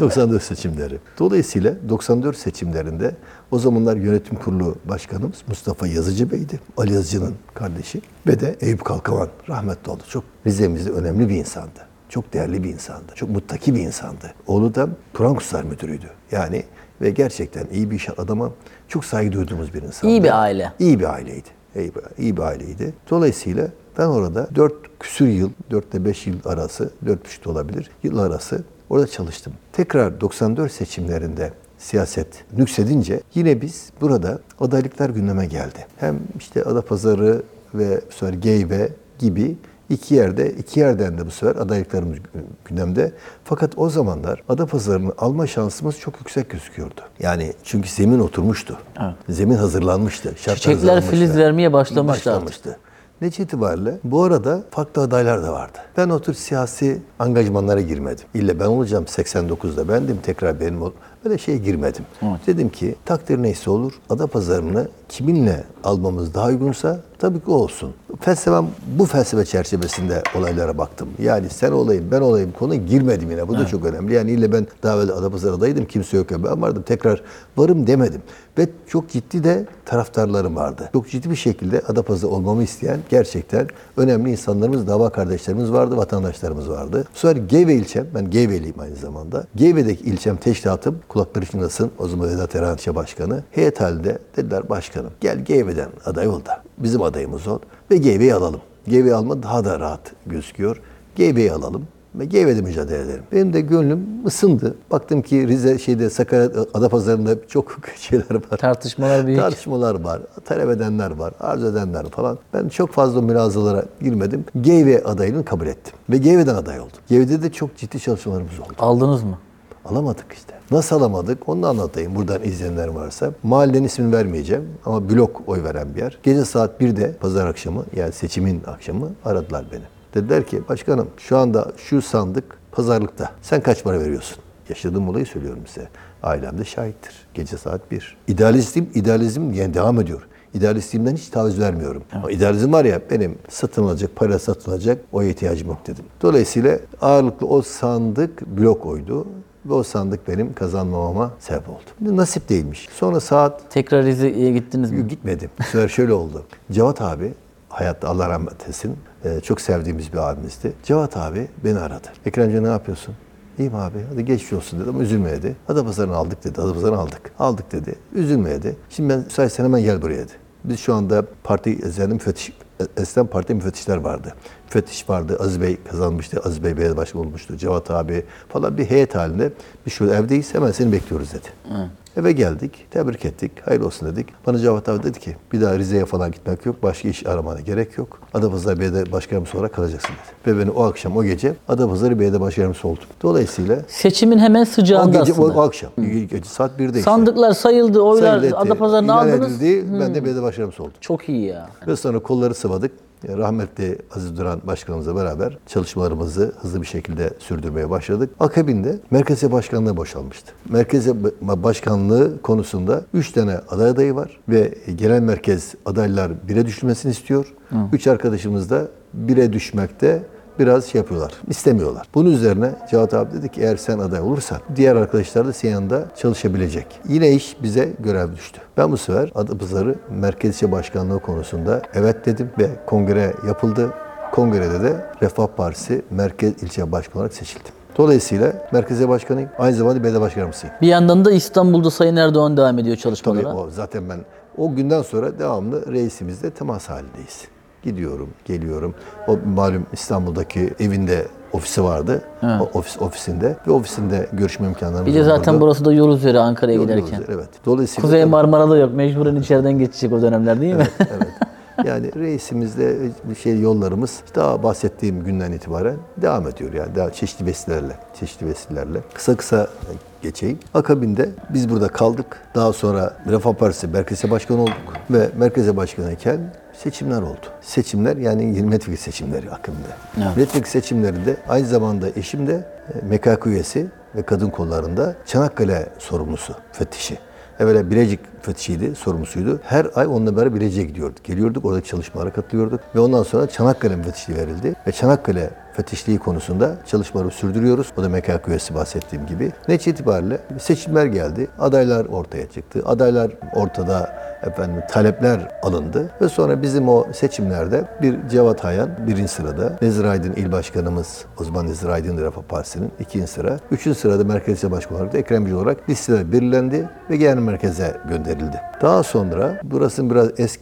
94 seçimleri. Dolayısıyla 94 seçimlerinde o zamanlar yönetim kurulu başkanımız Mustafa Yazıcı Bey'di. Ali Yazıcı'nın kardeşi ve de Eyüp Kalkavan rahmetli oldu. Çok Rize'mizde önemli bir insandı. Çok değerli bir insandı. Çok muttaki bir insandı. Oğlu da Kur'an kurslar müdürüydü. Yani ve gerçekten iyi bir iş adama çok saygı duyduğumuz bir insandı.
İyi bir aile.
İyi bir aileydi. İyi bir, iyi bir aileydi. Dolayısıyla ben orada 4 küsür yıl, 4 ile 5 yıl arası, 4 de olabilir, yıl arası orada çalıştım. Tekrar 94 seçimlerinde siyaset nüksedince yine biz burada adaylıklar gündeme geldi. Hem işte Adapazarı ve bu sefer Geyve gibi iki yerde, iki yerden de bu sefer adaylıklarımız gündemde. Fakat o zamanlar Adapazarı'nı alma şansımız çok yüksek gözüküyordu. Yani çünkü zemin oturmuştu.
Evet.
Zemin hazırlanmıştı. şartlar
Çiçekler filiz vermeye başlamıştı artık.
Başlamıştı. Netice itibariyle bu arada farklı adaylar da vardı. Ben o tür siyasi angajmanlara girmedim. İlle ben olacağım 89'da bendim tekrar benim. Böyle şeye girmedim. Dedim ki takdir neyse olur Adapazarı'nı kiminle almamız daha uygunsa tabii ki olsun. Felsefem bu felsefe çerçevesinde olaylara baktım. Yani sen olayım ben olayım konu girmedim yine. Bu da çok önemli. Yani ille ben daha evvel Adapazarı'daydım kimse yok ya ben vardım tekrar varım demedim. Ve çok ciddi de taraftarlarım vardı. Çok ciddi bir şekilde Adapazarı olmamı isteyen gerçekten önemli insanlarımız, dava kardeşlerimiz vardı, vatandaşlarımız vardı. Sonra Geyve ilçem, ben Geyve'liyim aynı zamanda. Geyve'deki ilçem teşkilatım kulakları çınlasın. O zaman Vedat Eren ilçe başkanı. Heyet halinde dediler başkanım gel Geyve'den aday ol da bizim adayımız ol ve Geyve'yi alalım. Geyve'yi alma daha da rahat gözüküyor. Geyve'yi alalım ve Geyve'de mücadele edelim. Benim de gönlüm ısındı. Baktım ki Rize şeyde Sakarya Adapazarı'nda çok şeyler var.
Tartışmalar büyük.
Tartışmalar var, talep edenler var, arz edenler falan. Ben çok fazla mülazalara girmedim. Geyve adayını kabul ettim. Ve Geyve'den aday oldum. Geyve'de de çok ciddi çalışmalarımız oldu.
Aldınız mı?
Alamadık işte. Nasıl alamadık onu anlatayım buradan izleyenler varsa. Mahallenin ismini vermeyeceğim ama blok oy veren bir yer. Gece saat 1'de pazar akşamı yani seçimin akşamı aradılar beni. Dediler ki başkanım şu anda şu sandık pazarlıkta. Sen kaç para veriyorsun? Yaşadığım olayı söylüyorum size. Ailem de şahittir. Gece saat 1. İdealistim, idealizm yani devam ediyor. İdealistliğimden hiç taviz vermiyorum. Ama idealizm var ya benim satın alacak, para satın alacak o ihtiyacım yok dedim. Dolayısıyla ağırlıklı o sandık blok oydu. Ve o sandık benim kazanmamama sebep oldu. Nasip değilmiş. Sonra saat
Tekrar Rize'ye gittiniz mi?
Gitmedim. Sefer şöyle oldu. Cevat abi, hayatta Allah rahmet etsin, e, çok sevdiğimiz bir abimizdi. Cevat abi beni aradı. Ekremci ne yapıyorsun? İyiyim abi, hadi geçmiş olsun dedim ama üzülme dedi. Adapazarı'nı aldık dedi, Adapazarı'nı aldık. Aldık dedi, üzülme dedi. Şimdi ben müsaitsen hemen gel buraya dedi. Biz şu anda parti üzerinde müfettiş, eskiden parti müfettişler vardı. Müfettiş vardı, Aziz Bey kazanmıştı, Aziz Bey belediye başkanı olmuştu, Cevat abi falan bir heyet halinde. Biz şurada evdeyiz, hemen seni bekliyoruz dedi. Eve geldik, tebrik ettik, hayırlı olsun dedik. Bana Cevat abi dedi ki, bir daha Rize'ye falan gitmek yok, başka iş aramana gerek yok. Adapazarı Belediye Başkanımız olarak kalacaksın dedi. Ve beni o akşam, o gece Adapazarı Belediye Başkanımız oldum. Dolayısıyla
Seçimin hemen
o
sıcağında
gece, o,
aslında.
o akşam, gece saat 1'de işte.
Sandıklar sayıldı, oylar
Sayıldı, etti.
Adapazarı'nı
İlan
aldınız.
edildi, ben de belediye başkanımız oldum.
Çok iyi ya.
Ve sonra kolları sıvadık. Rahmetli Aziz Duran Başkanımızla beraber çalışmalarımızı hızlı bir şekilde sürdürmeye başladık. Akabinde Merkezi Başkanlığı boşalmıştı. Merkezi Başkanlığı konusunda 3 tane aday adayı var ve genel merkez adaylar bire düşmesini istiyor. 3 arkadaşımız da bire düşmekte biraz şey yapıyorlar, istemiyorlar. Bunun üzerine Cevat abi dedi ki eğer sen aday olursan diğer arkadaşlar da senin yanında çalışabilecek. Yine iş bize görev düştü. Ben bu sefer Adapazarı Merkez İlçe Başkanlığı konusunda evet dedim ve kongre yapıldı. Kongrede de Refah Partisi Merkez İlçe Başkanı olarak seçildim. Dolayısıyla merkeze başkanıyım. Aynı zamanda belediye başkanımsıyım.
Bir yandan da İstanbul'da Sayın Erdoğan devam ediyor
Tabii
çalışmalara.
o zaten ben o günden sonra devamlı reisimizle temas halindeyiz. Gidiyorum, geliyorum. O malum İstanbul'daki evinde ofisi vardı. O ofis ofisinde ve ofisinde görüşme imkanlarımız
Bir de zaten
olurdu.
burası da yol üzeri Ankara'ya
Yol
giderken.
üzeri, Evet. Dolayısıyla
Kuzey Marmara'da yok. Mecburen içeriden geçecek o dönemler değil mi?
evet. Yani reisimizle bir şey yollarımız daha bahsettiğim günden itibaren devam ediyor yani daha çeşitli vesilelerle, çeşitli vesilelerle. Kısa kısa geçeyim. Akabinde biz burada kaldık. Daha sonra Refah Partisi Merkezi Başkanı olduk ve Merkezi Başkanıyken seçimler oldu. Seçimler yani milletvekili seçimleri akabinde.
Evet.
Milletvekili seçimlerinde aynı zamanda eşim de e, MKK üyesi ve kadın kollarında Çanakkale sorumlusu, müfettişi. Evvela Bilecik müfettişiydi, sorumlusuydu. Her ay onunla beraber Bilecik'e gidiyorduk. Geliyorduk, oradaki çalışmalara katılıyorduk. Ve ondan sonra Çanakkale müfettişliği verildi. Ve Çanakkale müfettişliği konusunda çalışmaları sürdürüyoruz. O da MKK üyesi bahsettiğim gibi. Netice itibariyle seçimler geldi. Adaylar ortaya çıktı. Adaylar ortada efendim talepler alındı ve sonra bizim o seçimlerde bir Cevat Hayan birinci sırada, Nezir Aydın il başkanımız, o zaman Nezir Aydın Refah Partisi'nin ikinci sıra, üçüncü sırada merkez İlçe başkanı olarak da Ekrem olarak listeler belirlendi ve genel merkeze gönderildi. Daha sonra burasını biraz es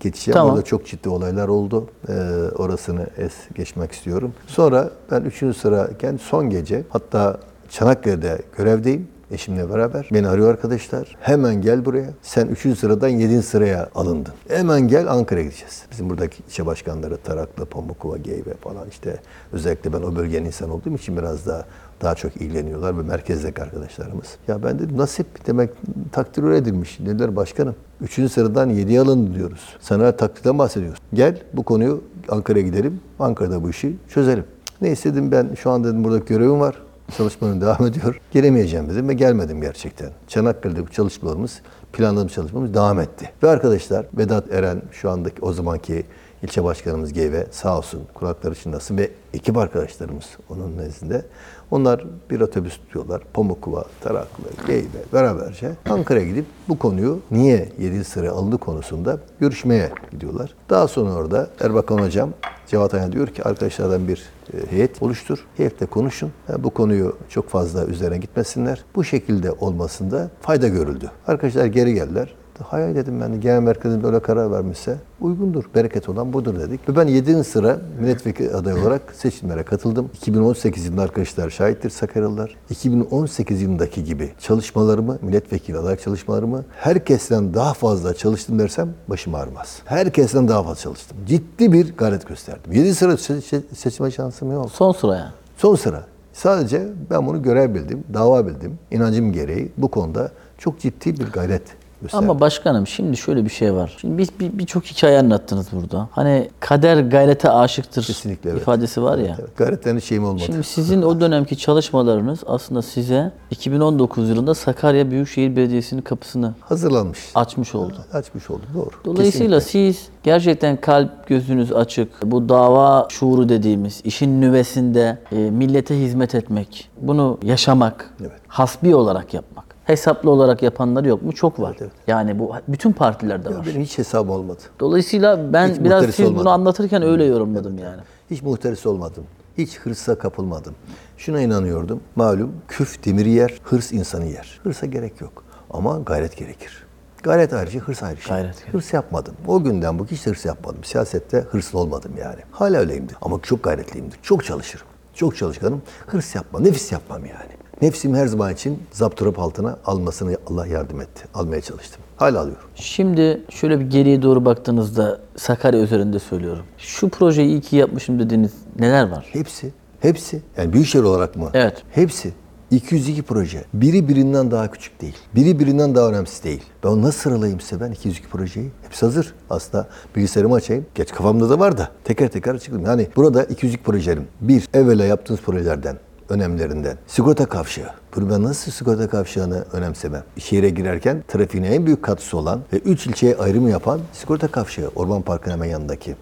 geçeceğim.
Tamam.
Orada çok ciddi olaylar oldu. Ee, orasını es geçmek istiyorum. Sonra ben üçüncü sırayken son gece hatta Çanakkale'de görevdeyim. Eşimle beraber. Beni arıyor arkadaşlar. Hemen gel buraya. Sen 3. sıradan 7. sıraya alındın. Hemen gel Ankara'ya gideceğiz. Bizim buradaki ilçe başkanları Taraklı, Pamukova, Geyve falan işte özellikle ben o bölgenin insan olduğum için biraz daha daha çok ilgileniyorlar ve merkezdeki arkadaşlarımız. Ya ben dedim nasip demek takdir edilmiş. Dediler başkanım 3. sıradan 7'ye alındı diyoruz. Sana takdirden bahsediyoruz. Gel bu konuyu Ankara'ya gidelim. Ankara'da bu işi çözelim. Ne istedim ben şu an dedim burada görevim var. Çalışmanın devam ediyor. Gelemeyeceğim dedim ve gelmedim gerçekten. Çanakkale'de bu çalışmalarımız, planladığımız çalışmamız devam etti. Ve arkadaşlar Vedat Eren şu andaki o zamanki ilçe başkanımız GV sağ olsun kulakları çınlasın ve ekip arkadaşlarımız onun nezdinde. Onlar bir otobüs tutuyorlar. Pamukova, Taraklı, Geyve beraberce Ankara'ya gidip bu konuyu niye 7 sıra alındı konusunda görüşmeye gidiyorlar. Daha sonra orada Erbakan Hocam Cevat Ayhan diyor ki arkadaşlardan bir e, heyet oluştur. Heyetle konuşun. Bu konuyu çok fazla üzerine gitmesinler. Bu şekilde olmasında fayda görüldü. Arkadaşlar geri geldiler. Hayır dedim ben genel merkezin böyle karar vermişse uygundur. Bereket olan budur dedik. Ve ben 7. sıra milletvekili adayı olarak seçimlere katıldım. 2018 yılında arkadaşlar şahittir Sakaryalılar. 2018 yılındaki gibi çalışmalarımı, milletvekili aday çalışmalarımı herkesten daha fazla çalıştım dersem başım ağrımaz. Herkesten daha fazla çalıştım. Ciddi bir gayret gösterdim. 7 sıra se- se- seçme şansım yok.
Son sıraya.
Son sıra. Sadece ben bunu görev bildim, dava bildim. İnancım gereği bu konuda çok ciddi bir gayret gösterdim.
Ama başkanım şimdi şöyle bir şey var. Şimdi biz bir- birçok hikaye anlattınız burada. Hani kader gayrete aşıktır
Kesinlikle evet.
ifadesi var ya.
Evet, gayretlerin şeyim olmadı.
Şimdi sizin o dönemki çalışmalarınız aslında size 2019 yılında Sakarya Büyükşehir Belediyesi'nin kapısını
Hazırlanmış.
açmış oldu.
Açmış oldu doğru.
Dolayısıyla siz gerçekten kalp gözünüz açık, bu dava şuuru dediğimiz işin nüvesinde e, millete hizmet etmek, bunu yaşamak,
Evet.
hasbi olarak yapmak. Hesaplı olarak yapanlar yok mu? Çok var.
evet.
Yani bu bütün partilerde var.
Benim hiç hesabım olmadı.
Dolayısıyla ben
Hiç
biraz siz
olmadım.
bunu anlatırken öyle yorumladım yani.
Hiç muhteris olmadım. Hiç hırsa kapılmadım. Şuna inanıyordum. Malum küf demiri yer, hırs insanı yer. Hırsa gerek yok. Ama gayret gerekir. Gayret ayrıca, hırs ayrı şey.
Gayret.
Hırs yapmadım. O günden bu hiç hırs yapmadım. Siyasette hırslı olmadım yani. Hala öyleyimdir. Ama çok gayretliyimdir. Çok çalışırım. Çok çalışkanım. Hırs yapmam, nefis yapmam yani. Nefsimi her zaman için zapturap altına almasını Allah yardım etti. Almaya çalıştım. Hala alıyorum.
Şimdi şöyle bir geriye doğru baktığınızda Sakarya üzerinde söylüyorum. Şu projeyi iyi ki yapmışım dediğiniz neler var?
Hepsi. Hepsi. Yani büyükşehir olarak mı?
Evet.
Hepsi. 202 proje. Biri birinden daha küçük değil. Biri birinden daha önemsiz değil. Ben onu nasıl sıralayayım size ben 202 projeyi? Hepsi hazır. Aslında bilgisayarımı açayım. Geç kafamda da var da teker teker açıklayayım. Yani burada 202 projelerim. Bir, evvela yaptığınız projelerden önemlerinden. Sigorta kavşağı. Bunu ben nasıl sigorta kavşağını önemsemem? Şehire girerken trafiğin en büyük katkısı olan ve üç ilçeye ayrımı yapan sigorta kavşağı. Orman Parkı'nın hemen yanındaki.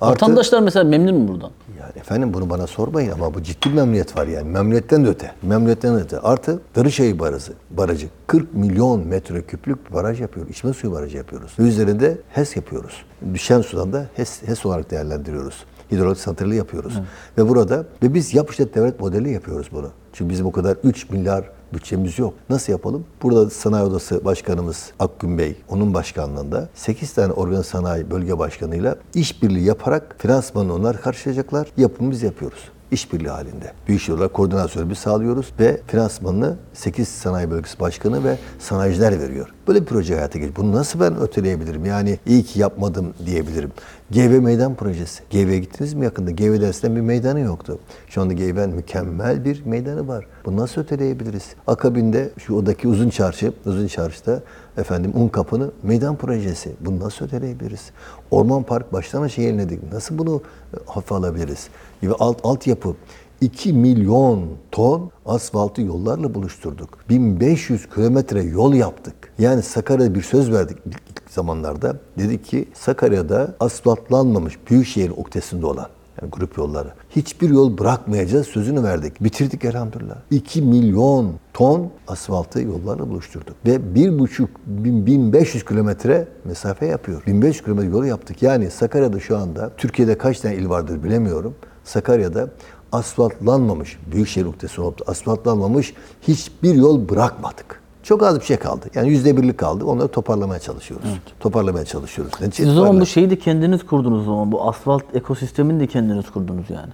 Artı-
Vatandaşlar mesela memnun mu buradan?
yani efendim bunu bana sormayın ama bu ciddi memnuniyet var yani. Memnuniyetten de öte. Memnuniyetten öte. Artı Darıçayı Barajı. Barajı. 40 milyon metreküplük bir baraj yapıyoruz. İçme suyu barajı yapıyoruz. Üzerinde HES yapıyoruz. Düşen sudan da HES, HES olarak değerlendiriyoruz. Hidrolik santrali yapıyoruz. Ve burada ve biz yap işlet devlet modeli yapıyoruz bunu. Çünkü bizim o kadar 3 milyar bütçemiz yok. Nasıl yapalım? Burada Sanayi Odası Başkanımız Akgün Bey, onun başkanlığında 8 tane organ sanayi bölge başkanıyla işbirliği yaparak finansmanı onlar karşılayacaklar. Yapımı biz yapıyoruz. İşbirliği halinde. Büyükşehir olarak koordinasyonu biz sağlıyoruz ve finansmanını 8 sanayi bölgesi başkanı ve sanayiciler veriyor. Böyle bir proje hayata geçiyor. Bunu nasıl ben öteleyebilirim? Yani iyi ki yapmadım diyebilirim. GV Meydan Projesi. GV'ye gittiniz mi yakında? GV dersinden bir meydanı yoktu. Şu anda GV'nin mükemmel bir meydanı var. Bunu nasıl öteleyebiliriz? Akabinde şu odaki uzun çarşı, uzun çarşıda efendim un kapını meydan projesi. Bunu nasıl öteleyebiliriz? Orman Park baştan aşağı yeniledik. Nasıl bunu e, hafife alabiliriz? Ve alt, altyapı 2 milyon ton asfaltı yollarla buluşturduk. 1500 kilometre yol yaptık. Yani Sakarya'da bir söz verdik ilk zamanlarda. Dedik ki Sakarya'da asfaltlanmamış büyükşehir oktesinde olan yani grup yolları. Hiçbir yol bırakmayacağız sözünü verdik. Bitirdik elhamdülillah. 2 milyon ton asfaltı yollarla buluşturduk. Ve 1,5 bin- 1500 kilometre mesafe yapıyor. 1500 kilometre yol yaptık. Yani Sakarya'da şu anda Türkiye'de kaç tane il vardır bilemiyorum. Sakarya'da asfaltlanmamış, büyükşehir noktası olup asfaltlanmamış hiçbir yol bırakmadık. Çok az bir şey kaldı. Yani yüzde birlik kaldı. Onları toparlamaya çalışıyoruz. Toparlamaya çalışıyoruz. Netice
Siz o zaman bu şeyi de kendiniz kurdunuz o zaman. Bu asfalt ekosistemini de kendiniz kurdunuz yani.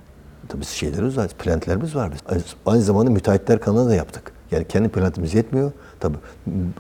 Tabii şeylerimiz var, plantlerimiz var. Biz. Aynı, aynı zamanda müteahhitler kanalı da yaptık. Yani kendi plantimiz yetmiyor. Tabii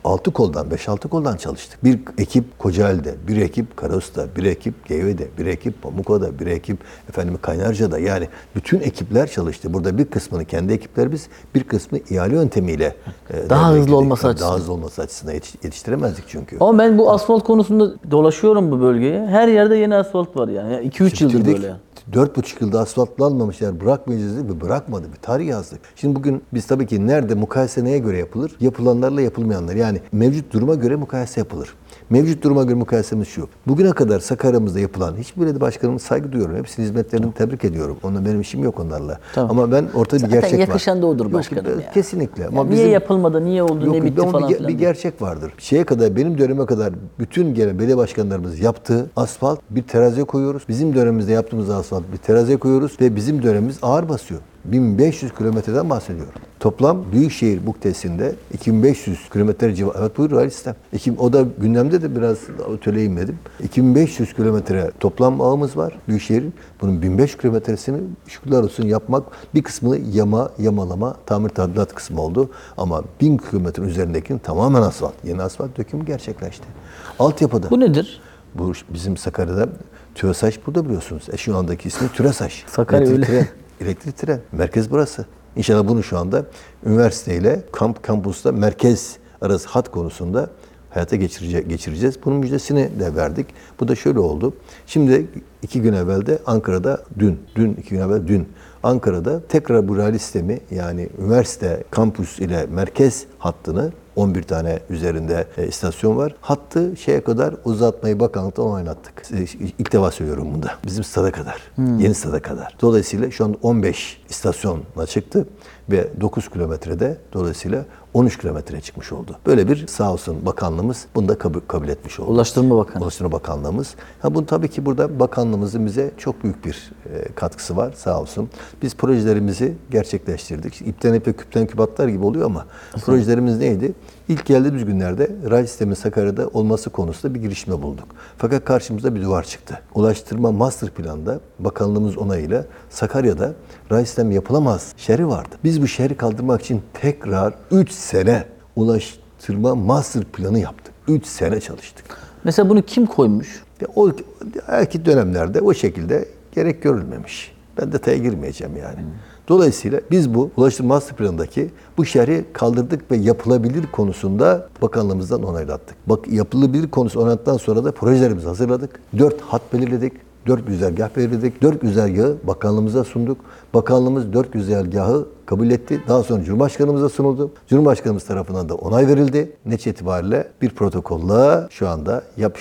altı koldan, beş altı koldan çalıştık. Bir ekip Kocaeli'de, bir ekip Karasu'da, bir ekip Geyve'de, bir ekip Pamukova'da, bir ekip efendim Kaynarca'da. Yani bütün ekipler çalıştı. Burada bir kısmını kendi ekiplerimiz, bir kısmı ihale yöntemiyle e,
Daha hızlı
girdik.
olması açısından.
Daha hızlı olması açısından yetiş- yetiştiremezdik çünkü.
Ama ben bu asfalt konusunda dolaşıyorum bu bölgeye. Her yerde yeni asfalt var yani. 2-3 yıldır böyle.
Dört buçuk yılda asfaltlanmamışlar bırakmayacağız dedi ve bırakmadı. Bir tarih yazdık. Şimdi bugün biz tabii ki nerede mukayese neye göre yapılır? Yapılanlarla yapılmayanlar. Yani mevcut duruma göre mukayese yapılır. Mevcut duruma göre mukayesemiz şu. Bugüne kadar Sakarya'mızda yapılan hiçbir belediye başkanımız saygı duyuyorum. Hepsinin hizmetlerini tebrik ediyorum. Onunla benim işim yok onlarla.
Tamam.
Ama ben ortada bir
Zaten
gerçek var.
yakışan da odur
Yok,
başkanım
e,
ya.
Kesinlikle. Ama
niye
bizim-
yapılmadı, niye oldu,
Yok,
ne bitti falan
bir,
filan.
bir gerçek vardır. Şeye kadar benim dönemime kadar bütün gelen belediye başkanlarımız yaptığı asfalt bir teraziye koyuyoruz. Bizim dönemimizde yaptığımız asfalt bir teraziye koyuyoruz ve bizim dönemimiz ağır basıyor. 1500 kilometreden bahsediyorum. Toplam Büyükşehir Buktesi'nde 2500 kilometre civarı. Evet buyur Ali sistem. O da gündemde de biraz ötele inmedim. 2500 kilometre toplam ağımız var Büyükşehir'in. Bunun 1500 kilometresini şükürler olsun yapmak bir kısmını yama, yamalama, tamir tadilat kısmı oldu. Ama 1000 kilometre üzerindekinin tamamen asfalt. Yeni asfalt dökümü gerçekleşti. Altyapıda.
Bu nedir?
Bu bizim Sakarya'da TÜRESAŞ burada biliyorsunuz. E şu andaki ismi TÜRESAŞ.
Sakarya öyle.
Elektrik tren. Merkez burası. İnşallah bunu şu anda üniversiteyle kamp kampüste merkez arası hat konusunda hayata geçirecek, geçireceğiz. Bunun müjdesini de verdik. Bu da şöyle oldu. Şimdi iki gün evvel de Ankara'da dün, dün iki gün evvel dün Ankara'da tekrar bu rally sistemi yani üniversite kampüs ile merkez hattını 11 tane üzerinde e, istasyon var. Hattı şeye kadar uzatmayı bakanlıktan oynattık. İlk defa söylüyorum bunu da. Bizim stada kadar. Yeni stada kadar. Dolayısıyla şu an 15 istasyona çıktı ve 9 kilometrede dolayısıyla 13 kilometreye çıkmış oldu. Böyle bir sağ olsun bakanlığımız bunu da kabul, kabul etmiş oldu.
Ulaştırma Bakanı.
Ulaştırma Bakanlığımız. Ha bunu tabii ki burada bakanlığımızın bize çok büyük bir e, katkısı var sağ olsun. Biz projelerimizi gerçekleştirdik. İpten ipe küpten kübatlar gibi oluyor ama projelerimiz neydi? İlk geldiğimiz günlerde ray sistemi Sakarya'da olması konusunda bir girişime bulduk. Fakat karşımıza bir duvar çıktı. Ulaştırma master planda bakanlığımız onayıyla Sakarya'da ray sistemi yapılamaz şerri vardı. Biz bu şehri kaldırmak için tekrar 3 sene ulaştırma master planı yaptık. 3 sene çalıştık.
Mesela bunu kim koymuş?
Ya o belki dönemlerde o şekilde gerek görülmemiş. Ben detaya girmeyeceğim yani. Dolayısıyla biz bu Ulaştırma Master Planı'ndaki bu şehri kaldırdık ve yapılabilir konusunda bakanlığımızdan onaylattık. Bak yapılabilir konusu onaylattıktan sonra da projelerimizi hazırladık. Dört hat belirledik. Dört güzergah belirledik. Dört güzergahı bakanlığımıza sunduk. Bakanlığımız dört güzergahı kabul etti. Daha sonra Cumhurbaşkanımıza sunuldu. Cumhurbaşkanımız tarafından da onay verildi. Netice itibariyle bir protokolla şu anda yap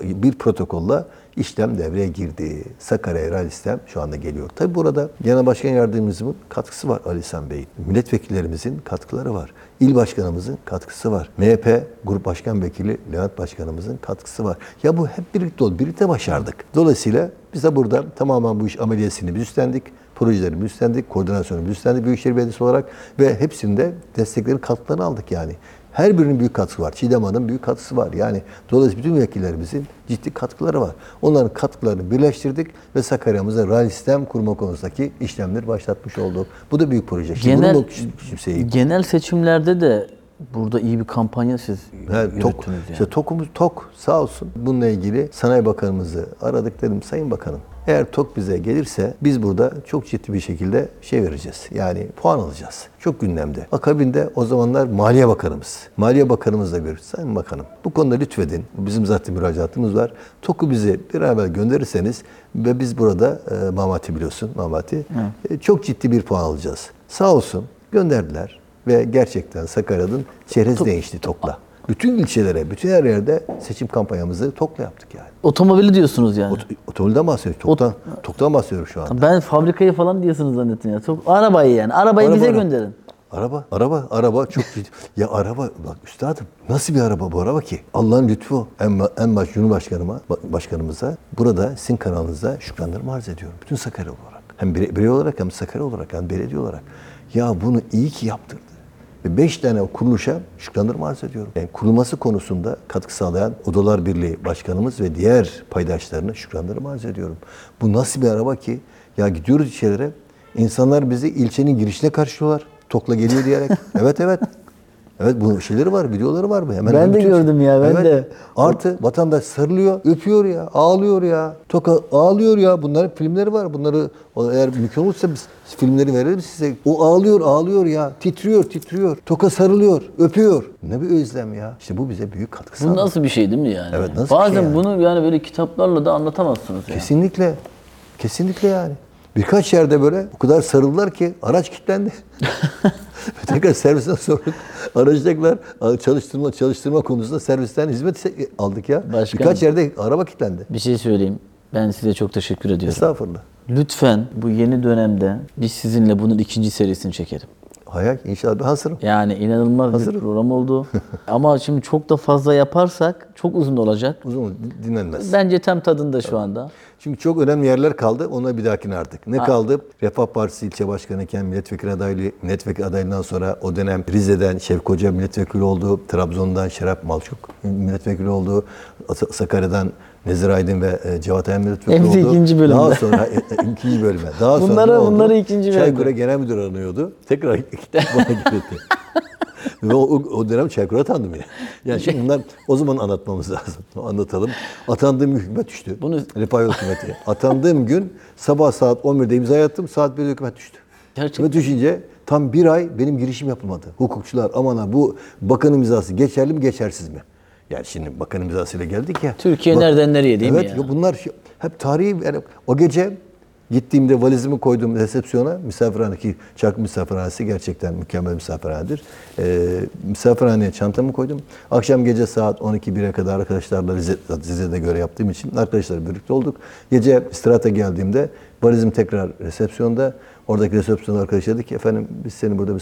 bir protokolla işlem devreye girdi. Sakarya Rally Sistem şu anda geliyor. Tabi burada Genel Başkan Yardımcımızın katkısı var Ali İhsan Bey'in. Milletvekillerimizin katkıları var. İl Başkanımızın katkısı var. MHP Grup Başkan Vekili Levent Başkanımızın katkısı var. Ya bu hep birlikte oldu. Birlikte başardık. Dolayısıyla biz de burada tamamen bu iş ameliyesini biz üstlendik. Projelerimizi üstlendik, koordinasyonumuzu üstlendik Büyükşehir Belediyesi olarak ve hepsinde desteklerin katkılarını aldık yani. Her birinin büyük katkısı var. Çiğdem Hanım'ın büyük katkısı var. Yani dolayısıyla bütün vekillerimizin ciddi katkıları var. Onların katkılarını birleştirdik ve Sakarya'mıza rally sistem kurma konusundaki işlemleri başlatmış olduk. Bu da büyük proje. Şimdi
Genel
küçümseyeyim.
genel seçimlerde de burada iyi bir kampanya siz
Evet, tok,
yani.
işte tokumuz tok sağ olsun. Bununla ilgili Sanayi Bakanımızı aradık dedim Sayın Bakanım. Eğer tok bize gelirse biz burada çok ciddi bir şekilde şey vereceğiz. Yani puan alacağız. Çok gündemde. Akabinde o zamanlar Maliye Bakanımız. Maliye Bakanımızla görüş. Sayın Bakanım bu konuda lütfedin. Bizim zaten müracaatımız var. TOK'u bize bir evvel gönderirseniz ve biz burada e, Mamati biliyorsun Mamati. e, çok ciddi bir puan alacağız. Sağ olsun gönderdiler ve gerçekten Sakarya'nın çerez değişti TOK'la. Bütün ilçelere, bütün her yerde seçim kampanyamızı TOK'la yaptık yani.
Otomobili diyorsunuz yani.
Ot- Otomobilden bahsediyorum. TOK'tan, TOK'tan bahsediyorum şu anda.
ben fabrikayı falan diyorsunuz zannettim ya. Çok arabayı yani. Arabayı
Araba,
bize
araba.
gönderin.
Araba, araba, araba çok. Ya araba, bak üstadım nasıl bir araba bu araba ki? Allah'ın lütfu. En, en baş Cumhurbaşkanıma, ba- başkanımıza burada sizin kanalınızda şükranlarımı arz ediyorum. Bütün Sakarya olarak. Hem birey, birey olarak hem Sakarya olarak hem belediye olarak. Ya bunu iyi ki yaptırdı. Ve beş tane kuruluşa şükranlarımı arz ediyorum. Yani kurulması konusunda katkı sağlayan Odalar Birliği Başkanımız ve diğer paydaşlarına şükranlarımı arz ediyorum. Bu nasıl bir araba ki? Ya gidiyoruz içerilere, insanlar bizi ilçenin girişine karşılıyorlar. Tokla geliyor diyerek. evet evet. Evet bu şeyleri var, videoları var mı? Hemen
Ben de gördüm ya, ben de.
Artı vatandaş sarılıyor, öpüyor ya, ağlıyor ya. Toka ağlıyor ya. Bunların filmleri var. Bunları eğer mümkün olursa biz filmleri verelim size. O ağlıyor, ağlıyor ya. Titriyor, titriyor. Toka sarılıyor, öpüyor. Ne bir özlem ya. İşte bu bize büyük katkı
Bu
sağladı.
nasıl bir şey değil mi yani?
Evet, nasıl bir
Bazen
şey yani?
bunu yani böyle kitaplarla da anlatamazsınız yani.
Kesinlikle. Kesinlikle yani. Birkaç yerde böyle o kadar sarıldılar ki araç kilitlendi. Tekrar servisten sorduk. Aracı tekrar çalıştırma çalıştırma konusunda servisten hizmet aldık ya.
Başkanım.
Birkaç yerde araba kilitlendi.
Bir şey söyleyeyim. Ben size çok teşekkür ediyorum.
Estağfurullah.
Lütfen bu yeni dönemde biz sizinle bunun ikinci serisini çekelim.
Hayal inşallah ben hazırım.
Yani inanılmaz
Hazırım.
bir program oldu. Ama şimdi çok da fazla yaparsak çok uzun olacak.
Uzun dinlenmez.
Bence tam tadında şu anda.
Çünkü çok önemli yerler kaldı. Ona bir dahakine artık. Ne kaldı? Refah Partisi ilçe başkanı iken milletvekili adaylığı, milletvekili adaylığından sonra o dönem Rize'den Şevki Hoca milletvekili oldu. Trabzon'dan Şerap Malçuk milletvekili oldu. Sa- Sakarya'dan Nezir Aydın ve e, Cevat
Hepsi
oldu.
ikinci bölümde.
Daha sonra e, e, ikinci bölüme. Daha sonra
Bunları-
oldu?
bunları ikinci bölümde.
Çaykur'a genel müdür aranıyordu. Tekrar bana getirdi. Ve o, o, dönem Çaykur'a atandım ya. Yani şimdi bunlar o zaman anlatmamız lazım. Anlatalım. Atandığım hükümet düştü.
Bunu-
Refah Yol hükümeti. Atandığım gün sabah saat 11'de imza attım. Saat 1'de hükümet düştü.
Gerçekten.
Hükümet düşünce tam bir ay benim girişim yapılmadı. Hukukçular aman ha bu bakan imzası geçerli mi geçersiz mi? Yani şimdi bakan imzasıyla geldik ya.
Türkiye nereden nereye değil mi
evet,
ya?
bunlar şu- hep tarihi yani o gece gittiğimde valizimi koydum resepsiyona misafirhanedeki Çarkı misafirhanesi gerçekten mükemmel misafirhanedir. Ee, misafirhaneye çantamı koydum. Akşam gece saat 12-1'e kadar arkadaşlarla Rize, Rize'de göre yaptığım için arkadaşlarla birlikte olduk. Gece istirahata geldiğimde valizim tekrar resepsiyonda. Oradaki resepsiyon arkadaş dedi ki efendim biz seni burada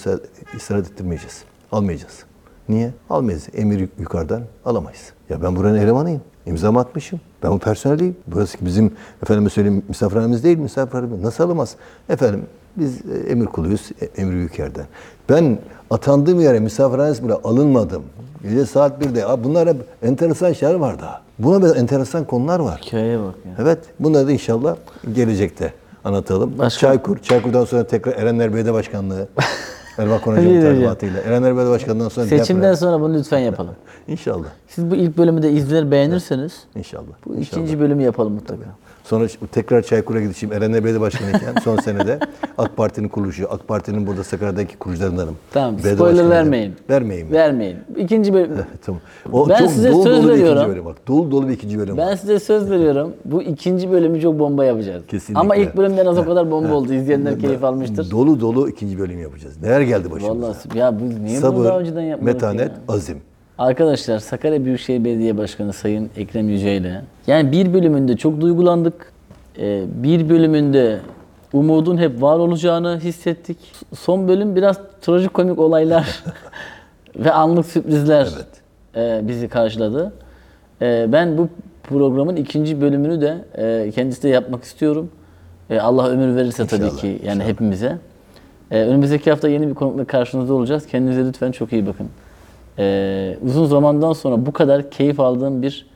istirahat ettirmeyeceğiz. Almayacağız. Niye? Almayız. Emir yuk- yukarıdan alamayız. Ya ben buranın elemanıyım. İmzamı atmışım. Ben bu personeliyim. Burası bizim efendime söyleyeyim misafirhanemiz değil misafirhanemiz. Nasıl alamaz? Efendim biz e, emir kuluyuz. e, Emir Büyüker'den. Ben atandığım yere misafirhanesi bile alınmadım. Gece saat 1'de. Abi bunlar hep enteresan şeyler var daha. Buna benzer enteresan konular var.
Hikayeye bak ya.
Evet. Bunları da inşallah gelecekte anlatalım.
Başka-
Çaykur. Çaykur'dan sonra tekrar Erenler Belediye Başkanlığı. Erbakan Hocam'ın talimatıyla. Erenler Belediye Başkanlığı'ndan sonra
Seçimden
deprem.
sonra bunu lütfen yapalım.
İnşallah.
Siz bu ilk bölümü de izler beğenirseniz
İnşallah.
bu
İnşallah.
ikinci bölümü yapalım mutlaka.
Sonra tekrar Çaykur'a gideceğim. Erenler Belediye Başkanıyken son senede AK Parti'nin kuruluşu, AK Parti'nin burada Sakarya'daki kurucularındanım.
Tamam,
Belediye
spoiler vermeyin.
Vermeyin. mi?
Vermeyin. İkinci bölüm.
tamam. O
Ben
çok
size
dolu
söz
dolu bir
veriyorum.
ikinci bölüm bak. Dolu dolu bir ikinci bölüm.
Ben
var.
size söz veriyorum. Bu ikinci bölümü çok bomba yapacağız.
Kesinlikle.
Ama ilk bölümden az o kadar bomba oldu. İzleyenler keyif almıştır.
Dolu dolu ikinci bölüm yapacağız. Neler geldi başımıza?
Vallahi ya biz niye bunu daha
Sabır,
önceden yapmadık
metanet,
ya?
azim.
Arkadaşlar Sakarya Büyükşehir Belediye Başkanı Sayın Ekrem Yüce ile yani bir bölümünde çok duygulandık. Ee, bir bölümünde umudun hep var olacağını hissettik. Son bölüm biraz trajikomik olaylar ve anlık sürprizler e, bizi karşıladı. E, ben bu programın ikinci bölümünü de e, kendisi de yapmak istiyorum. E, Allah ömür verirse tabii
İnşallah,
ki yani hepimize. E, önümüzdeki hafta yeni bir konukla karşınızda olacağız. Kendinize lütfen çok iyi bakın. E, uzun zamandan sonra bu kadar keyif aldığım bir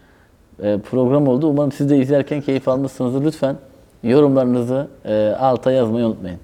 e, program oldu. Umarım siz de izlerken keyif almışsınızdır. Lütfen yorumlarınızı e, alta yazmayı unutmayın.